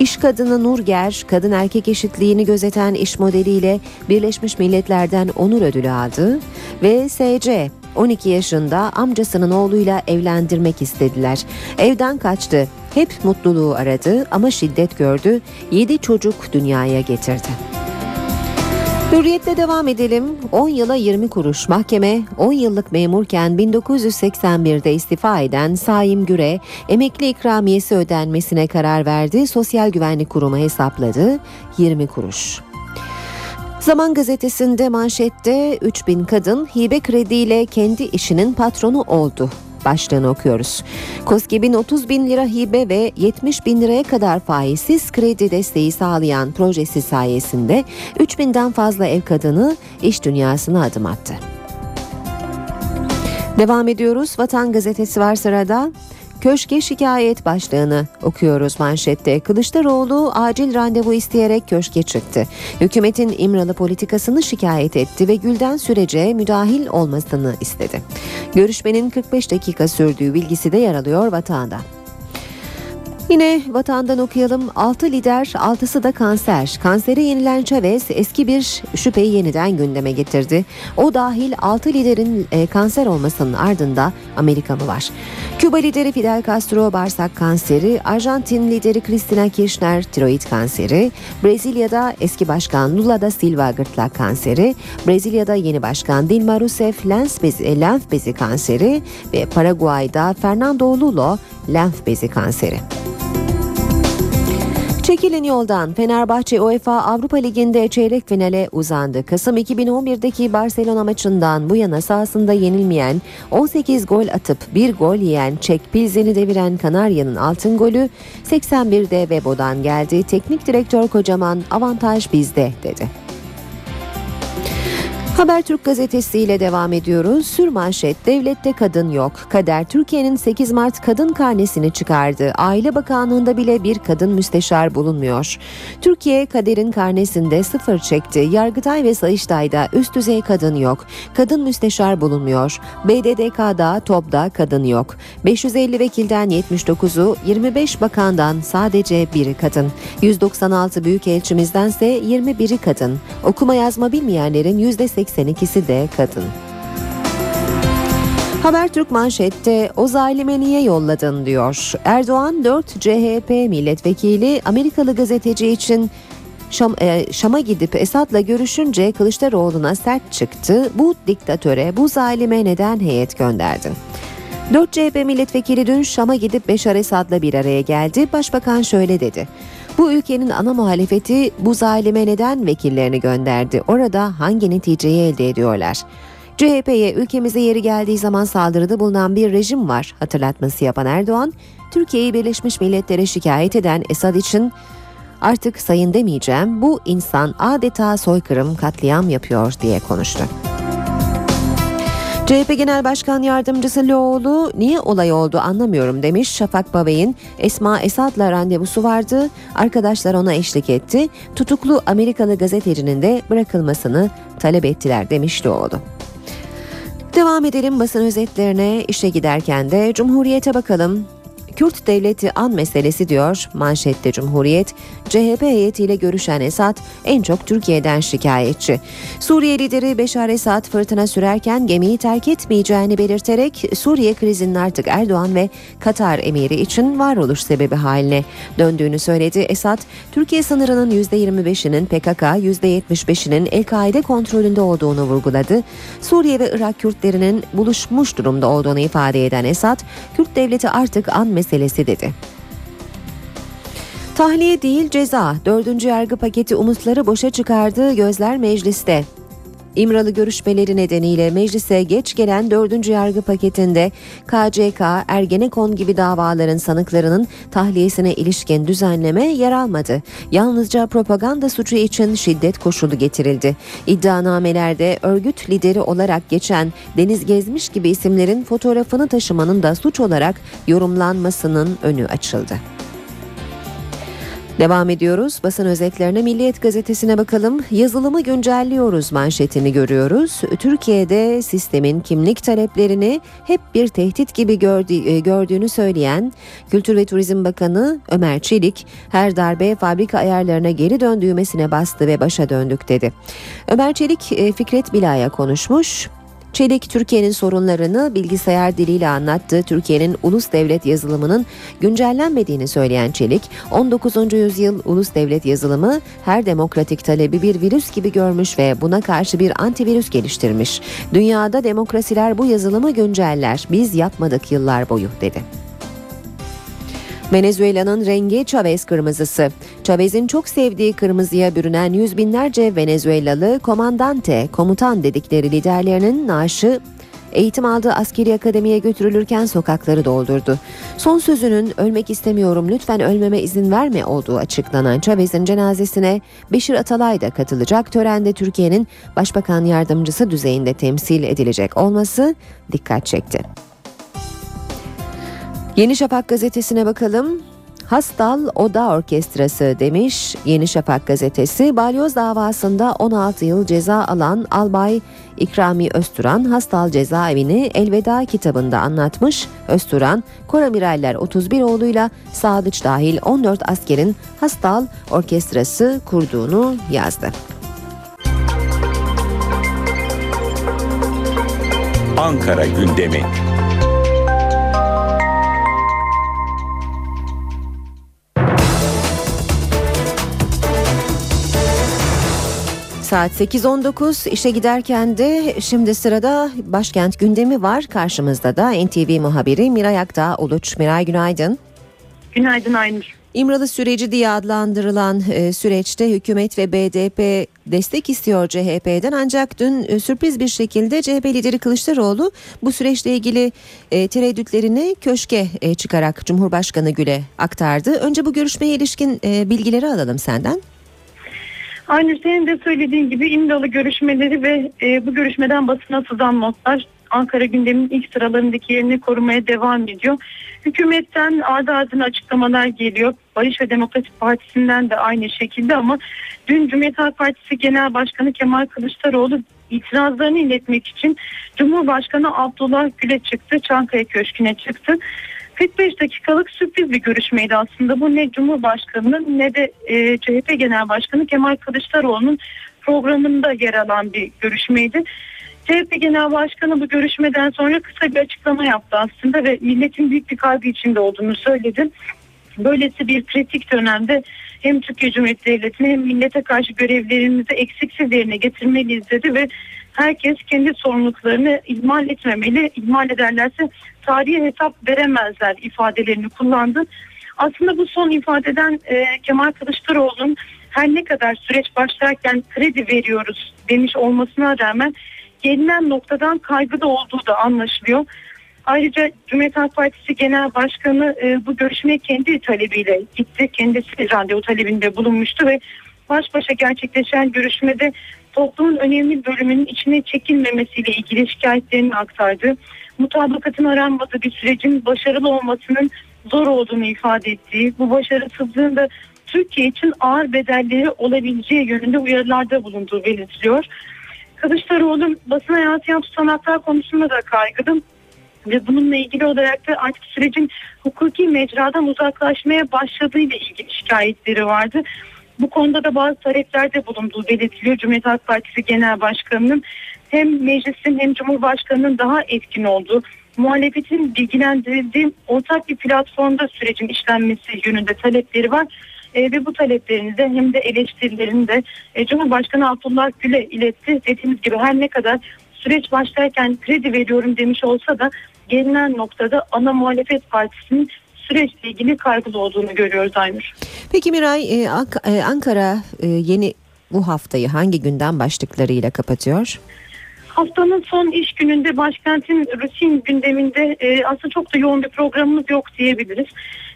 S2: İş kadını Nurger, kadın erkek eşitliğini gözeten iş modeliyle Birleşmiş Milletler'den onur ödülü aldı ve SC 12 yaşında amcasının oğluyla evlendirmek istediler. Evden kaçtı. Hep mutluluğu aradı ama şiddet gördü. 7 çocuk dünyaya getirdi. Hürriyetle devam edelim. 10 yıla 20 kuruş mahkeme 10 yıllık memurken 1981'de istifa eden Saim Güre emekli ikramiyesi ödenmesine karar verdi. Sosyal Güvenlik Kurumu hesapladı 20 kuruş. Zaman gazetesinde manşette 3000 kadın hibe krediyle kendi işinin patronu oldu başlığını okuyoruz. KOSGEB'in 30 bin lira hibe ve 70 bin liraya kadar faizsiz kredi desteği sağlayan projesi sayesinde 3000'den fazla ev kadını iş dünyasına adım attı. Devam ediyoruz. Vatan gazetesi var sırada. Köşke şikayet başlığını okuyoruz manşette. Kılıçdaroğlu acil randevu isteyerek köşke çıktı. Hükümetin İmralı politikasını şikayet etti ve Gülden sürece müdahil olmasını istedi. Görüşmenin 45 dakika sürdüğü bilgisi de yer alıyor vatanda. Yine vatandan okuyalım. 6 lider, 6'sı da kanser. Kansere yenilen Chavez eski bir şüpheyi yeniden gündeme getirdi. O dahil 6 liderin e, kanser olmasının ardında Amerika mı var? Küba lideri Fidel Castro bağırsak kanseri, Arjantin lideri Cristina Kirchner tiroid kanseri, Brezilya'da eski başkan Lula da Silva gırtlak kanseri, Brezilya'da yeni başkan Dilma Rousseff lenf bezi, lenf bezi kanseri ve Paraguay'da Fernando Lulo lenf bezi kanseri. Çekilin yoldan Fenerbahçe UEFA Avrupa Ligi'nde çeyrek finale uzandı. Kasım 2011'deki Barcelona maçından bu yana sahasında yenilmeyen 18 gol atıp bir gol yiyen Çek Pilsen'i deviren Kanarya'nın altın golü 81'de Vebo'dan geldi. Teknik direktör kocaman avantaj bizde dedi. Habertürk gazetesiyle devam ediyoruz. Sürmanşet devlette kadın yok. Kader Türkiye'nin 8 Mart kadın karnesini çıkardı. Aile Bakanlığı'nda bile bir kadın müsteşar bulunmuyor. Türkiye kaderin karnesinde sıfır çekti. Yargıtay ve Sayıştay'da üst düzey kadın yok. Kadın müsteşar bulunmuyor. BDDK'da, TOB'da kadın yok. 550 vekilden 79'u, 25 bakandan sadece biri kadın. 196 büyükelçimizdense 21'i kadın. Okuma yazma bilmeyenlerin %82'si de kadın. Habertürk manşette o zalime niye yolladın diyor. Erdoğan 4 CHP milletvekili Amerikalı gazeteci için Şam, e, Şam'a gidip Esad'la görüşünce Kılıçdaroğlu'na sert çıktı. Bu diktatöre, bu zalime neden heyet gönderdin? 4 CHP milletvekili dün Şam'a gidip Beşar Esad'la bir araya geldi. Başbakan şöyle dedi. Bu ülkenin ana muhalefeti bu zalime neden vekillerini gönderdi? Orada hangi neticeyi elde ediyorlar? CHP'ye ülkemize yeri geldiği zaman saldırıda bulunan bir rejim var hatırlatması yapan Erdoğan, Türkiye'yi Birleşmiş Milletler'e şikayet eden Esad için artık sayın demeyeceğim bu insan adeta soykırım katliam yapıyor diye konuştu. CHP Genel Başkan Yardımcısı Loğlu niye olay oldu anlamıyorum demiş. Şafak Babey'in Esma Esad'la randevusu vardı. Arkadaşlar ona eşlik etti. Tutuklu Amerikalı gazetecinin de bırakılmasını talep ettiler demiş Loğlu. Devam edelim basın özetlerine işe giderken de Cumhuriyet'e bakalım. Kürt devleti an meselesi diyor manşette Cumhuriyet. CHP heyetiyle görüşen Esad en çok Türkiye'den şikayetçi. Suriye lideri Beşar Esad fırtına sürerken gemiyi terk etmeyeceğini belirterek Suriye krizinin artık Erdoğan ve Katar emiri için varoluş sebebi haline döndüğünü söyledi. Esad, Türkiye sınırının %25'inin PKK, %75'inin El-Kaide kontrolünde olduğunu vurguladı. Suriye ve Irak Kürtlerinin buluşmuş durumda olduğunu ifade eden Esad, Kürt devleti artık an meselesi dedi. Tahliye değil ceza. Dördüncü yargı paketi umutları boşa çıkardığı gözler mecliste. İmralı görüşmeleri nedeniyle meclise geç gelen 4. yargı paketinde KCK, Ergenekon gibi davaların sanıklarının tahliyesine ilişkin düzenleme yer almadı. Yalnızca propaganda suçu için şiddet koşulu getirildi. İddianamelerde örgüt lideri olarak geçen Deniz Gezmiş gibi isimlerin fotoğrafını taşımanın da suç olarak yorumlanmasının önü açıldı. Devam ediyoruz. Basın özetlerine Milliyet gazetesine bakalım. Yazılımı güncelliyoruz manşetini görüyoruz. Türkiye'de sistemin kimlik taleplerini hep bir tehdit gibi e, gördüğünü söyleyen Kültür ve Turizm Bakanı Ömer Çelik her darbe fabrika ayarlarına geri dön düğmesine bastı ve başa döndük dedi. Ömer Çelik e, Fikret Bila'ya konuşmuş. Çelik Türkiye'nin sorunlarını bilgisayar diliyle anlattı. Türkiye'nin ulus devlet yazılımının güncellenmediğini söyleyen Çelik, 19. yüzyıl ulus devlet yazılımı her demokratik talebi bir virüs gibi görmüş ve buna karşı bir antivirüs geliştirmiş. Dünyada demokrasiler bu yazılımı günceller. Biz yapmadık yıllar boyu dedi. Venezuela'nın rengi Chavez kırmızısı. Chavez'in çok sevdiği kırmızıya bürünen yüz binlerce Venezuelalı komandante, komutan dedikleri liderlerinin naaşı eğitim aldığı askeri akademiye götürülürken sokakları doldurdu. Son sözünün ölmek istemiyorum lütfen ölmeme izin verme olduğu açıklanan Chavez'in cenazesine Beşir Atalay da katılacak. Törende Türkiye'nin Başbakan Yardımcısı düzeyinde temsil edilecek olması dikkat çekti. Yeni Şafak gazetesine bakalım. Hastal Oda Orkestrası demiş Yeni Şafak gazetesi. Balyoz davasında 16 yıl ceza alan Albay İkrami Özturan Hastal cezaevini Elveda kitabında anlatmış. Özturan, Koramiraller 31 oğluyla Sadıç dahil 14 askerin Hastal Orkestrası kurduğunu yazdı.
S1: Ankara gündemi.
S2: Saat 8.19 işe giderken de şimdi sırada başkent gündemi var. Karşımızda da NTV muhabiri Miray Aktağ Uluç. Miray günaydın.
S22: Günaydın Aynur.
S2: İmralı süreci diye adlandırılan e, süreçte hükümet ve BDP destek istiyor CHP'den ancak dün e, sürpriz bir şekilde CHP lideri Kılıçdaroğlu bu süreçle ilgili e, tereddütlerini köşke çıkarak Cumhurbaşkanı Gül'e aktardı. Önce bu görüşmeye ilişkin bilgileri alalım senden.
S22: Aynı senin de söylediğin gibi İmralı görüşmeleri ve e, bu görüşmeden basına sızan notlar Ankara gündeminin ilk sıralarındaki yerini korumaya devam ediyor. Hükümetten ardı ardına açıklamalar geliyor. Barış ve Demokrasi Partisi'nden de aynı şekilde ama dün Cumhuriyet Halk Partisi Genel Başkanı Kemal Kılıçdaroğlu itirazlarını iletmek için Cumhurbaşkanı Abdullah Gül'e çıktı. Çankaya Köşkü'ne çıktı. 45 dakikalık sürpriz bir görüşmeydi aslında. Bu ne Cumhurbaşkanı'nın ne de e, CHP Genel Başkanı Kemal Kılıçdaroğlu'nun programında yer alan bir görüşmeydi. CHP Genel Başkanı bu görüşmeden sonra kısa bir açıklama yaptı aslında ve milletin büyük bir kaygı içinde olduğunu söyledi. Böylesi bir kritik dönemde hem Türkiye Cumhuriyeti Devleti'ne hem millete karşı görevlerimizi eksiksiz yerine getirmeliyiz dedi ve herkes kendi sorumluluklarını ihmal etmemeli. İhmal ederlerse tarihe hesap veremezler ifadelerini kullandı. Aslında bu son ifadeden e, Kemal Kılıçdaroğlu'nun her ne kadar süreç başlarken kredi veriyoruz demiş olmasına rağmen gelinen noktadan kaygıda olduğu da anlaşılıyor. Ayrıca Cumhuriyet Halk Partisi Genel Başkanı e, bu görüşmeye kendi talebiyle gitti. Kendisi randevu talebinde bulunmuştu ve baş başa gerçekleşen görüşmede toplumun önemli bölümünün içine çekilmemesiyle ilgili şikayetlerini aktardı. Mutabakatın aranmadığı bir sürecin başarılı olmasının zor olduğunu ifade ettiği, bu başarısızlığın da Türkiye için ağır bedelleri olabileceği yönünde uyarılarda bulunduğu belirtiliyor. Kılıçdaroğlu basına yansıyan tutanaklar konusunda da kaygıdım. Ve bununla ilgili olarak da artık sürecin hukuki mecradan uzaklaşmaya başladığıyla ilgili şikayetleri vardı. Bu konuda da bazı taleplerde bulunduğu belirtiliyor. Cumhuriyet Halk Partisi Genel Başkanı'nın hem meclisin hem Cumhurbaşkanı'nın daha etkin olduğu, muhalefetin bilgilendirildiği ortak bir platformda sürecin işlenmesi yönünde talepleri var. E, ve bu taleplerini de hem de eleştirilerini de e, Cumhurbaşkanı Abdullah Gül'e iletti. Dediğimiz gibi her ne kadar süreç başlarken kredi veriyorum demiş olsa da gelinen noktada ana muhalefet partisinin süreçle ilgili kaygılı olduğunu görüyoruz Aynur.
S2: Peki Miray e, e, Ankara e, yeni bu haftayı hangi günden başlıklarıyla kapatıyor?
S22: Haftanın son iş gününde başkentin rutin gündeminde e, aslında çok da yoğun bir programımız yok diyebiliriz.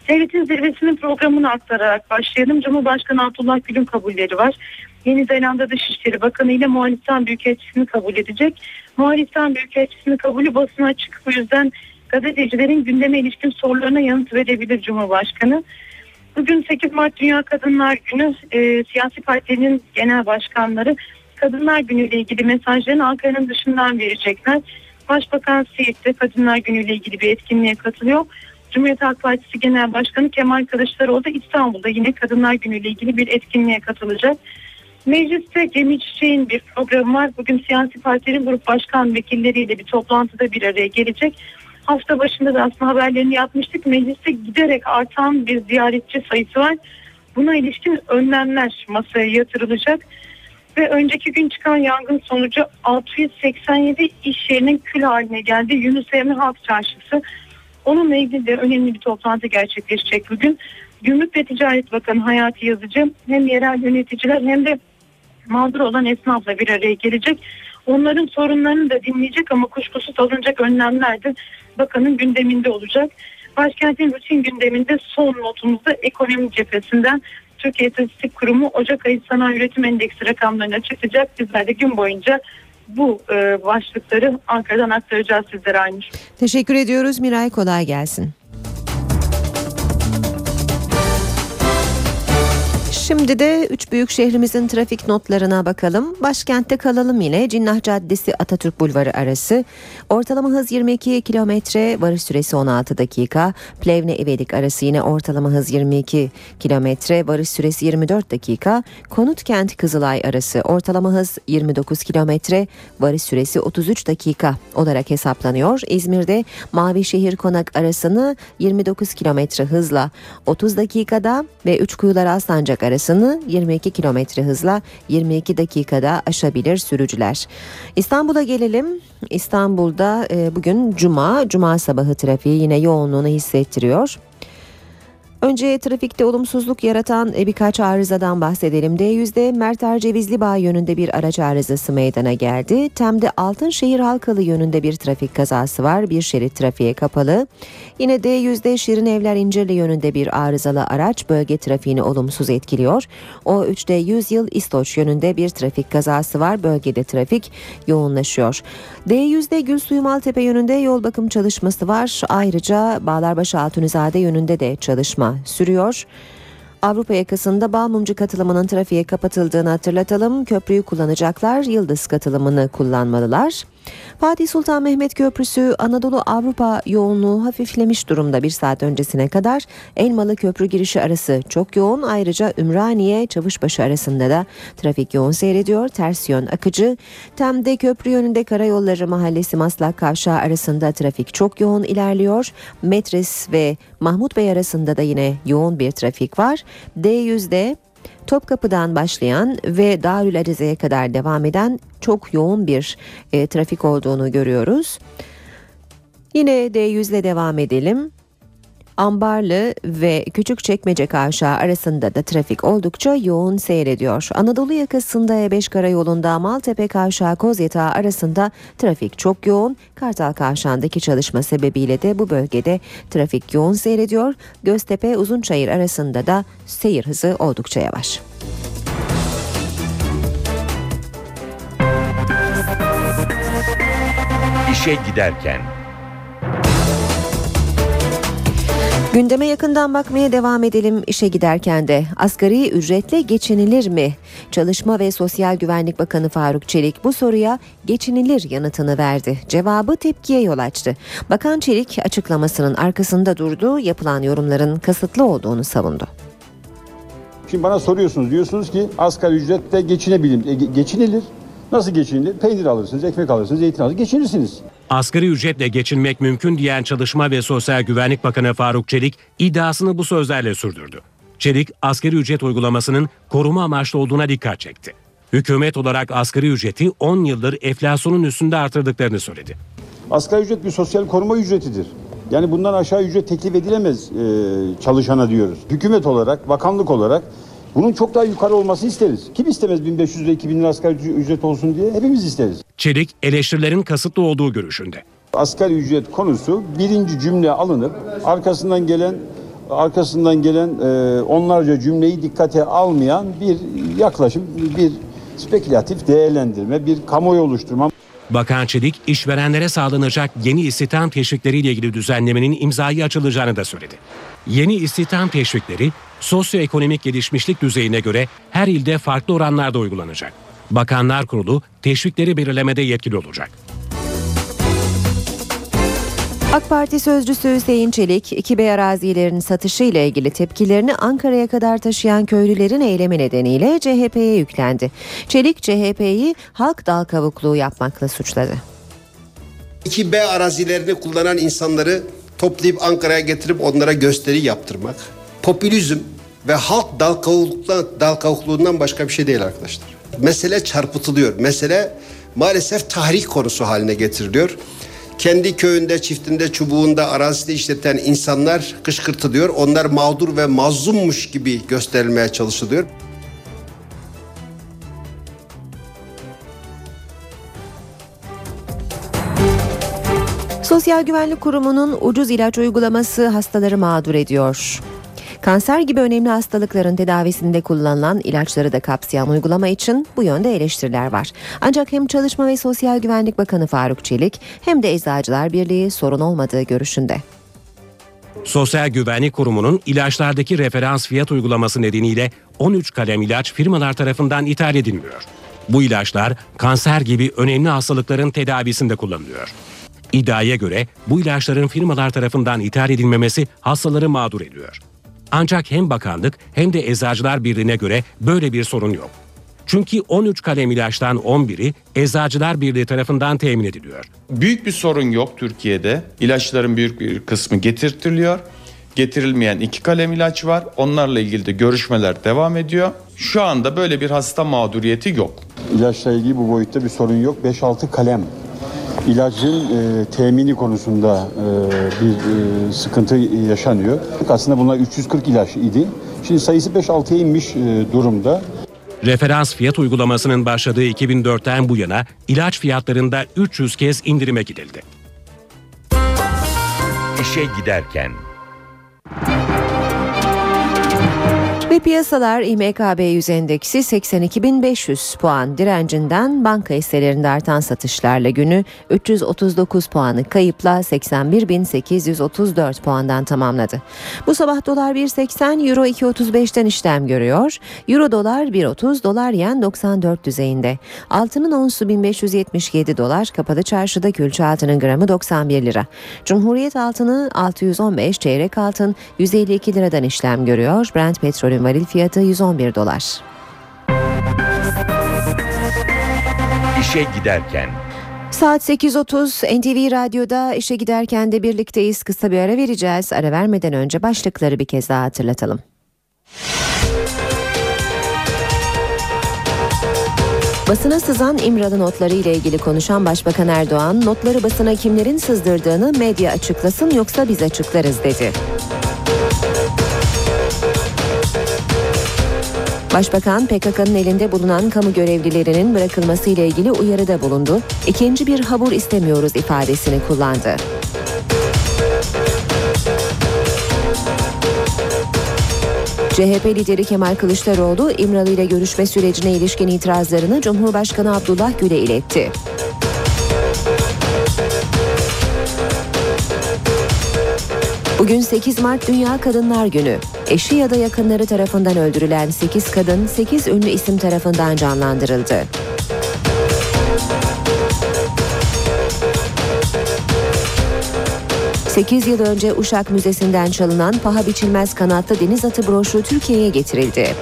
S22: Devletin zirvesinin programını aktararak başlayalım. Cumhurbaşkanı Abdullah Gül'ün kabulleri var. Yeni Zelanda Dışişleri Bakanı ile Moğolistan Büyükelçisini kabul edecek. Moğolistan Büyükelçisini kabulü basına açık. Bu yüzden gazetecilerin gündeme ilişkin sorularına yanıt verebilir Cumhurbaşkanı. Bugün 8 Mart Dünya Kadınlar Günü e, siyasi partilerin genel başkanları Kadınlar Günü ile ilgili mesajlarını Ankara'nın dışından verecekler. Başbakan Siirt'te Kadınlar Günü ile ilgili bir etkinliğe katılıyor. Cumhuriyet Halk Partisi Genel Başkanı Kemal Kılıçdaroğlu da İstanbul'da yine Kadınlar Günü ile ilgili bir etkinliğe katılacak. Mecliste Cemil Çiçek'in bir programı var. Bugün siyasi partilerin grup başkan vekilleriyle bir toplantıda bir araya gelecek. Hafta başında da aslında haberlerini yapmıştık. Mecliste giderek artan bir ziyaretçi sayısı var. Buna ilişkin önlemler masaya yatırılacak. Ve önceki gün çıkan yangın sonucu 687 iş yerinin kül haline geldi. Yunus Emre Halk Çarşısı. Onunla ilgili de önemli bir toplantı gerçekleşecek bugün. Gümrük ve Ticaret Bakanı Hayati Yazıcı hem yerel yöneticiler hem de mağdur olan esnafla bir araya gelecek. Onların sorunlarını da dinleyecek ama kuşkusuz alınacak önlemler de bakanın gündeminde olacak. Başkentin rutin gündeminde son notumuzda ekonomi cephesinden Türkiye İstatistik Kurumu Ocak ayı sanayi üretim endeksi rakamlarını açıklayacak. Bizler de gün boyunca bu e, başlıkları Ankara'dan aktaracağız sizlere aynı.
S2: Teşekkür ediyoruz Miray kolay gelsin. Şimdi de üç büyük şehrimizin trafik notlarına bakalım. Başkentte kalalım yine. Cinnah Caddesi Atatürk Bulvarı arası. Ortalama hız 22 kilometre, varış süresi 16 dakika. Plevne İvedik arası yine ortalama hız 22 kilometre, varış süresi 24 dakika. Konutkent Kızılay arası ortalama hız 29 kilometre, varış süresi 33 dakika olarak hesaplanıyor. İzmir'de Mavişehir Konak arasını 29 kilometre hızla 30 dakikada ve Üçkuyular Aslancak arasını 22 kilometre hızla 22 dakikada aşabilir sürücüler. İstanbul'a gelelim. İstanbul'da e, bugün cuma, cuma sabahı trafiği yine yoğunluğunu hissettiriyor. Önce trafikte olumsuzluk yaratan e, birkaç arızadan bahsedelim. D100'de Merter Cevizli Bağ yönünde bir araç arızası meydana geldi. Tem'de Altınşehir Halkalı yönünde bir trafik kazası var. Bir şerit trafiğe kapalı. Yine D100'de Şirin Evler İncirli yönünde bir arızalı araç bölge trafiğini olumsuz etkiliyor. O3'de 100 yıl İstoç yönünde bir trafik kazası var. Bölgede trafik yoğunlaşıyor. D100'de Gülsuyu Maltepe yönünde yol bakım çalışması var. Ayrıca Bağlarbaşı Altunizade yönünde de çalışma sürüyor. Avrupa yakasında Balmumcu katılımının trafiğe kapatıldığını hatırlatalım. Köprüyü kullanacaklar Yıldız katılımını kullanmalılar. Fatih Sultan Mehmet Köprüsü Anadolu Avrupa yoğunluğu hafiflemiş durumda bir saat öncesine kadar. Elmalı Köprü girişi arası çok yoğun. Ayrıca Ümraniye Çavuşbaşı arasında da trafik yoğun seyrediyor. Ters yön akıcı. Tem'de köprü yönünde Karayolları Mahallesi Maslak Kavşağı arasında trafik çok yoğun ilerliyor. Metris ve Mahmut Bey arasında da yine yoğun bir trafik var. D100'de Topkapı'dan başlayan ve Darül Arize'ye kadar devam eden çok yoğun bir e, trafik olduğunu görüyoruz. Yine D100 ile devam edelim. Ambarlı ve Küçükçekmece Kavşağı arasında da trafik oldukça yoğun seyrediyor. Anadolu yakasında E5 karayolunda Maltepe Kavşağı Kozyatağı arasında trafik çok yoğun. Kartal Kavşağı'ndaki çalışma sebebiyle de bu bölgede trafik yoğun seyrediyor. Göztepe Uzunçayır arasında da seyir hızı oldukça yavaş.
S1: İşe giderken
S2: Gündeme yakından bakmaya devam edelim işe giderken de asgari ücretle geçinilir mi? Çalışma ve Sosyal Güvenlik Bakanı Faruk Çelik bu soruya geçinilir yanıtını verdi. Cevabı tepkiye yol açtı. Bakan Çelik açıklamasının arkasında durduğu yapılan yorumların kasıtlı olduğunu savundu.
S23: Şimdi bana soruyorsunuz diyorsunuz ki asgari ücretle geçinebilir. E, ge- geçinilir. Nasıl geçinilir? Peynir alırsınız, ekmek alırsınız, zeytin alırsınız. Geçinirsiniz.
S4: Asgari ücretle geçinmek mümkün diyen Çalışma ve Sosyal Güvenlik Bakanı Faruk Çelik iddiasını bu sözlerle sürdürdü. Çelik asgari ücret uygulamasının koruma amaçlı olduğuna dikkat çekti. Hükümet olarak asgari ücreti 10 yıldır enflasyonun üstünde artırdıklarını söyledi.
S23: Asgari ücret bir sosyal koruma ücretidir. Yani bundan aşağı ücret teklif edilemez e, çalışana diyoruz. Hükümet olarak, bakanlık olarak bunun çok daha yukarı olmasını isteriz. Kim istemez 1500 ile 2000 lira asgari ücret olsun diye? Hepimiz isteriz.
S4: Çelik eleştirilerin kasıtlı olduğu görüşünde.
S23: Asgari ücret konusu birinci cümle alınıp arkasından gelen arkasından gelen e, onlarca cümleyi dikkate almayan bir yaklaşım, bir spekülatif değerlendirme, bir kamuoyu oluşturma.
S4: Bakan Çelik, işverenlere sağlanacak yeni istihdam teşvikleriyle ilgili düzenlemenin imzayı açılacağını da söyledi. Yeni istihdam teşvikleri sosyoekonomik gelişmişlik düzeyine göre her ilde farklı oranlarda uygulanacak. Bakanlar Kurulu teşvikleri belirlemede yetkili olacak.
S2: AK Parti sözcüsü Hüseyin Çelik, 2B arazilerin satışı ile ilgili tepkilerini Ankara'ya kadar taşıyan köylülerin eylemi nedeniyle CHP'ye yüklendi. Çelik, CHP'yi halk dal kavukluğu yapmakla suçladı.
S24: 2B arazilerini kullanan insanları toplayıp Ankara'ya getirip onlara gösteri yaptırmak, popülizm ve halk dal kavukluğundan, dal kavukluğundan başka bir şey değil arkadaşlar. Mesele çarpıtılıyor. Mesele maalesef tahrik konusu haline getiriliyor. Kendi köyünde, çiftinde, çubuğunda, arazide işleten insanlar kışkırtılıyor. Onlar mağdur ve mazlummuş gibi gösterilmeye çalışılıyor.
S2: Sosyal Güvenlik Kurumu'nun ucuz ilaç uygulaması hastaları mağdur ediyor. Kanser gibi önemli hastalıkların tedavisinde kullanılan ilaçları da kapsayan uygulama için bu yönde eleştiriler var. Ancak hem Çalışma ve Sosyal Güvenlik Bakanı Faruk Çelik hem de Eczacılar Birliği sorun olmadığı görüşünde.
S4: Sosyal Güvenlik Kurumu'nun ilaçlardaki referans fiyat uygulaması nedeniyle 13 kalem ilaç firmalar tarafından ithal edilmiyor. Bu ilaçlar kanser gibi önemli hastalıkların tedavisinde kullanılıyor. İddiaya göre bu ilaçların firmalar tarafından ithal edilmemesi hastaları mağdur ediyor. Ancak hem bakanlık hem de Eczacılar Birliği'ne göre böyle bir sorun yok. Çünkü 13 kalem ilaçtan 11'i Eczacılar Birliği tarafından temin ediliyor.
S25: Büyük bir sorun yok Türkiye'de. İlaçların büyük bir kısmı getirtiliyor. Getirilmeyen iki kalem ilaç var. Onlarla ilgili de görüşmeler devam ediyor. Şu anda böyle bir hasta mağduriyeti yok.
S23: İlaçla ilgili bu boyutta bir sorun yok. 5-6 kalem ilacın e, temini konusunda e, bir e, sıkıntı yaşanıyor. Aslında bunlar 340 ilaç idi. Şimdi sayısı 5-6'ya inmiş e, durumda.
S4: Referans fiyat uygulamasının başladığı 2004'ten bu yana ilaç fiyatlarında 300 kez indirime gidildi.
S1: İşe giderken
S2: Ve piyasalar İMKB 100 endeksi 82.500 puan direncinden banka hisselerinde artan satışlarla günü 339 puanı kayıpla 81.834 puandan tamamladı. Bu sabah dolar 1.80 euro 2.35'ten işlem görüyor. Euro dolar 1.30 dolar yen 94 düzeyinde. Altının onsu 1577 dolar kapalı çarşıda külçe altının gramı 91 lira. Cumhuriyet altını 615 çeyrek altın 152 liradan işlem görüyor. Brent petrolün varil fiyatı 111 dolar.
S1: işe giderken
S2: Saat 8.30 NTV Radyo'da işe giderken de birlikteyiz. Kısa bir ara vereceğiz. Ara vermeden önce başlıkları bir kez daha hatırlatalım. Basına sızan İmralı notları ile ilgili konuşan Başbakan Erdoğan, notları basına kimlerin sızdırdığını medya açıklasın yoksa biz açıklarız dedi. Başbakan PKK'nın elinde bulunan kamu görevlilerinin bırakılması ile ilgili uyarıda bulundu. İkinci bir habur istemiyoruz ifadesini kullandı. CHP lideri Kemal Kılıçdaroğlu İmralı ile görüşme sürecine ilişkin itirazlarını Cumhurbaşkanı Abdullah Gül'e iletti. Bugün 8 Mart Dünya Kadınlar Günü. Eşi ya da yakınları tarafından öldürülen 8 kadın 8 ünlü isim tarafından canlandırıldı. Sekiz yıl önce Uşak Müzesi'nden çalınan paha biçilmez kanatlı deniz atı broşu Türkiye'ye getirildi.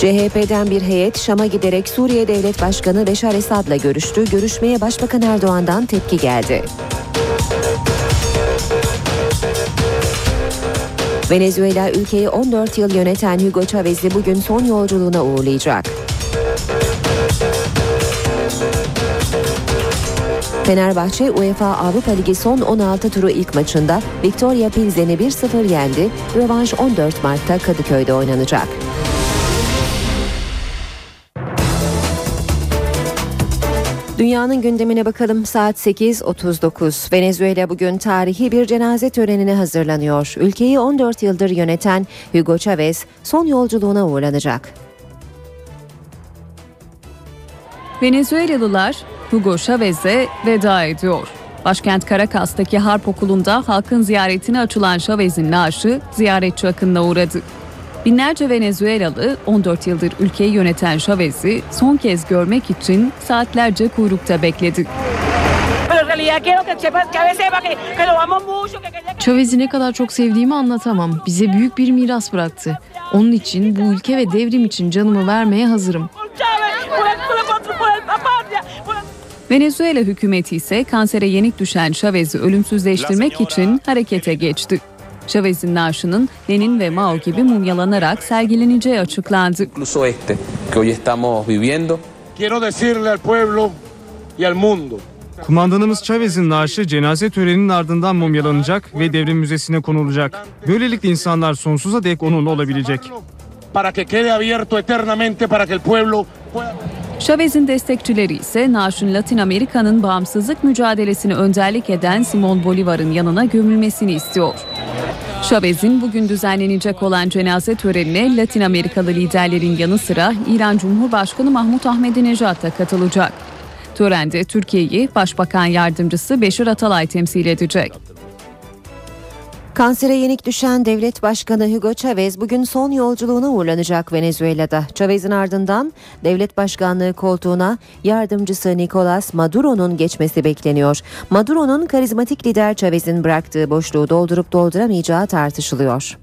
S2: CHP'den bir heyet Şam'a giderek Suriye Devlet Başkanı Beşar Esad'la görüştü. Görüşmeye Başbakan Erdoğan'dan tepki geldi. Venezuela ülkeyi 14 yıl yöneten Hugo Chavez'i bugün son yolculuğuna uğurlayacak. Fenerbahçe UEFA Avrupa Ligi son 16 turu ilk maçında Victoria Pilsen'i 1-0 yendi. Rövanş 14 Mart'ta Kadıköy'de oynanacak. Dünyanın gündemine bakalım saat 8.39. Venezuela bugün tarihi bir cenaze törenine hazırlanıyor. Ülkeyi 14 yıldır yöneten Hugo Chavez son yolculuğuna uğurlanacak.
S10: Venezuelalılar Hugo Chavez'e veda ediyor. Başkent Caracas'taki Harp Okulu'nda halkın ziyaretine açılan Chavez'in naaşı ziyaretçi akınına uğradı. Binlerce Venezuelalı 14 yıldır ülkeyi yöneten Chavez'i son kez görmek için saatlerce kuyrukta bekledi.
S26: Chavez'i ne kadar çok sevdiğimi anlatamam. Bize büyük bir miras bıraktı. Onun için bu ülke ve devrim için canımı vermeye hazırım.
S10: Venezuela hükümeti ise kansere yenik düşen Chavez'i ölümsüzleştirmek için harekete geçti. Chavez'in naaşının Lenin ve Mao gibi mumyalanarak sergileneceği açıklandı.
S20: incluso este que hoy estamos viviendo.
S27: Quiero decirle al pueblo y al mundo
S28: Kumandanımız Chavez'in naaşı cenaze töreninin ardından mumyalanacak ve devrim müzesine konulacak. Böylelikle insanlar sonsuza dek onunla olabilecek.
S10: Chavez'in destekçileri ise naaşın Latin Amerika'nın bağımsızlık mücadelesini önderlik eden Simon Bolivar'ın yanına gömülmesini istiyor. Chavez'in bugün düzenlenecek olan cenaze törenine Latin Amerikalı liderlerin yanı sıra İran Cumhurbaşkanı Mahmut Ahmedinejad da katılacak. Törende Türkiye'yi Başbakan Yardımcısı Beşir Atalay temsil edecek.
S2: Kansere yenik düşen devlet başkanı Hugo Chavez bugün son yolculuğuna uğurlanacak Venezuela'da. Chavez'in ardından devlet başkanlığı koltuğuna yardımcısı Nicolas Maduro'nun geçmesi bekleniyor. Maduro'nun karizmatik lider Chavez'in bıraktığı boşluğu doldurup dolduramayacağı tartışılıyor.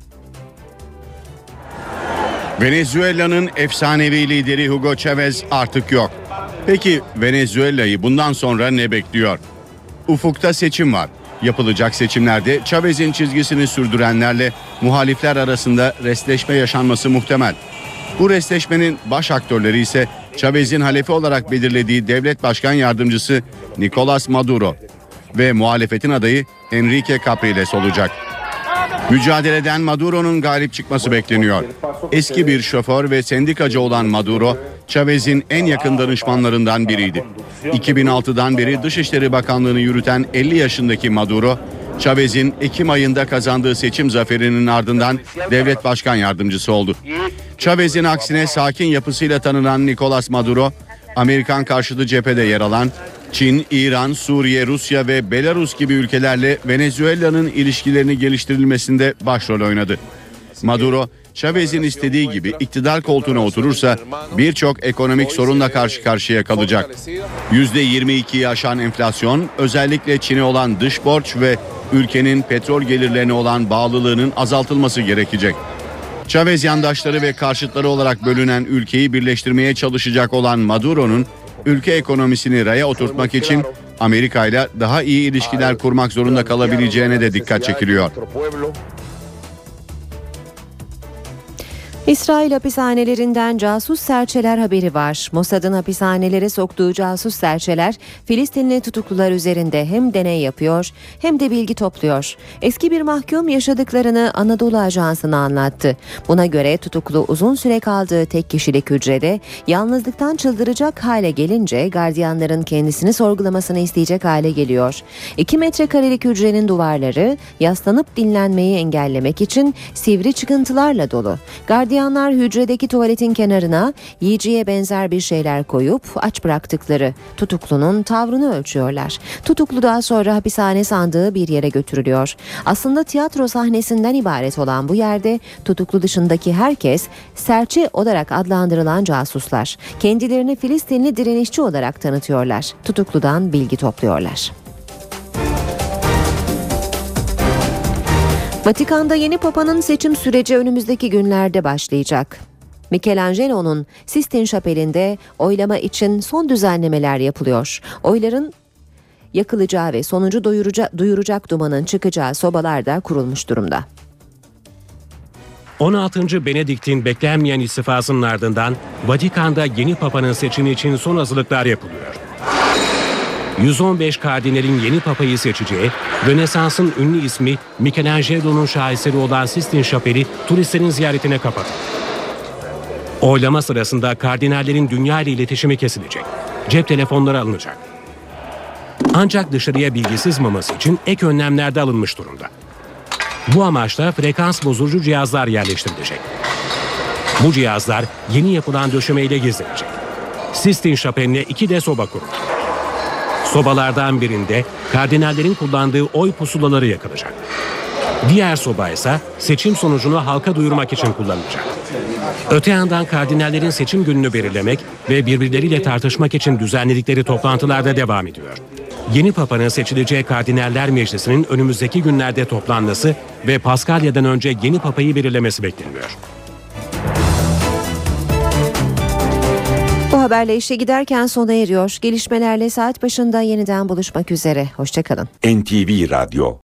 S6: Venezuela'nın efsanevi lideri Hugo Chavez artık yok. Peki Venezuela'yı bundan sonra ne bekliyor? Ufukta seçim var. Yapılacak seçimlerde Chavez'in çizgisini sürdürenlerle muhalifler arasında restleşme yaşanması muhtemel. Bu restleşmenin baş aktörleri ise Chavez'in halefi olarak belirlediği devlet başkan yardımcısı Nicolas Maduro ve muhalefetin adayı Enrique Capriles olacak. Mücadeleden Maduro'nun galip çıkması bekleniyor. Eski bir şoför ve sendikacı olan Maduro, Chavez'in en yakın danışmanlarından biriydi. 2006'dan beri Dışişleri Bakanlığı'nı yürüten 50 yaşındaki Maduro, Chavez'in Ekim ayında kazandığı seçim zaferinin ardından devlet başkan yardımcısı oldu. Chavez'in aksine sakin yapısıyla tanınan Nicolas Maduro, Amerikan karşıtı cephede yer alan Çin, İran, Suriye, Rusya ve Belarus gibi ülkelerle Venezuela'nın ilişkilerini geliştirilmesinde başrol oynadı. Maduro, Chavez'in istediği gibi iktidar koltuğuna oturursa birçok ekonomik sorunla karşı karşıya kalacak. %22'yi aşan enflasyon, özellikle Çin'e olan dış borç ve ülkenin petrol gelirlerine olan bağlılığının azaltılması gerekecek. Chavez yandaşları ve karşıtları olarak bölünen ülkeyi birleştirmeye çalışacak olan Maduro'nun ülke ekonomisini raya oturtmak için Amerika ile daha iyi ilişkiler kurmak zorunda kalabileceğine de dikkat çekiliyor.
S2: İsrail hapishanelerinden casus serçeler haberi var. Mossad'ın hapishanelere soktuğu casus serçeler Filistinli tutuklular üzerinde hem deney yapıyor hem de bilgi topluyor. Eski bir mahkum yaşadıklarını Anadolu Ajansı'na anlattı. Buna göre tutuklu uzun süre kaldığı tek kişilik hücrede yalnızlıktan çıldıracak hale gelince gardiyanların kendisini sorgulamasını isteyecek hale geliyor. 2 metrekarelik hücrenin duvarları yaslanıp dinlenmeyi engellemek için sivri çıkıntılarla dolu. Gardiyan Tutuklayanlar hücredeki tuvaletin kenarına yiyeceğe benzer bir şeyler koyup aç bıraktıkları tutuklunun tavrını ölçüyorlar. Tutuklu daha sonra hapishane sandığı bir yere götürülüyor. Aslında tiyatro sahnesinden ibaret olan bu yerde tutuklu dışındaki herkes serçe olarak adlandırılan casuslar. Kendilerini Filistinli direnişçi olarak tanıtıyorlar. Tutukludan bilgi topluyorlar. Vatikan'da yeni papanın seçim süreci önümüzdeki günlerde başlayacak. Michelangelo'nun Sistine Şapeli'nde oylama için son düzenlemeler yapılıyor. Oyların yakılacağı ve sonucu doyuracak, duyuracak dumanın çıkacağı sobalar da kurulmuş durumda.
S4: 16. Benedikt'in beklenmeyen istifasının ardından Vatikan'da yeni papanın seçimi için son hazırlıklar yapılıyor. 115 kardinalin yeni papayı seçeceği, Rönesans'ın ünlü ismi Michelangelo'nun şaheseri olan Sistine Şapeli turistlerin ziyaretine kapatıldı. Oylama sırasında kardinallerin dünya ile iletişimi kesilecek. Cep telefonları alınacak. Ancak dışarıya bilgi sızmaması için ek önlemler de alınmış durumda. Bu amaçla frekans bozucu cihazlar yerleştirilecek. Bu cihazlar yeni yapılan döşemeyle gizlenecek. Sistine Şapeli'ne iki de soba kuruldu. Sobalardan birinde kardinallerin kullandığı oy pusulaları yakılacak. Diğer soba ise seçim sonucunu halka duyurmak için kullanılacak. Öte yandan kardinallerin seçim gününü belirlemek ve birbirleriyle tartışmak için düzenledikleri toplantılarda devam ediyor. Yeni papanın seçileceği Kardinaller Meclisi'nin önümüzdeki günlerde toplanması ve Paskalya'dan önce yeni papayı belirlemesi bekleniyor.
S2: Haberle işe giderken sona eriyor. Gelişmelerle saat başında yeniden buluşmak üzere. Hoşçakalın.
S1: NTV Radyo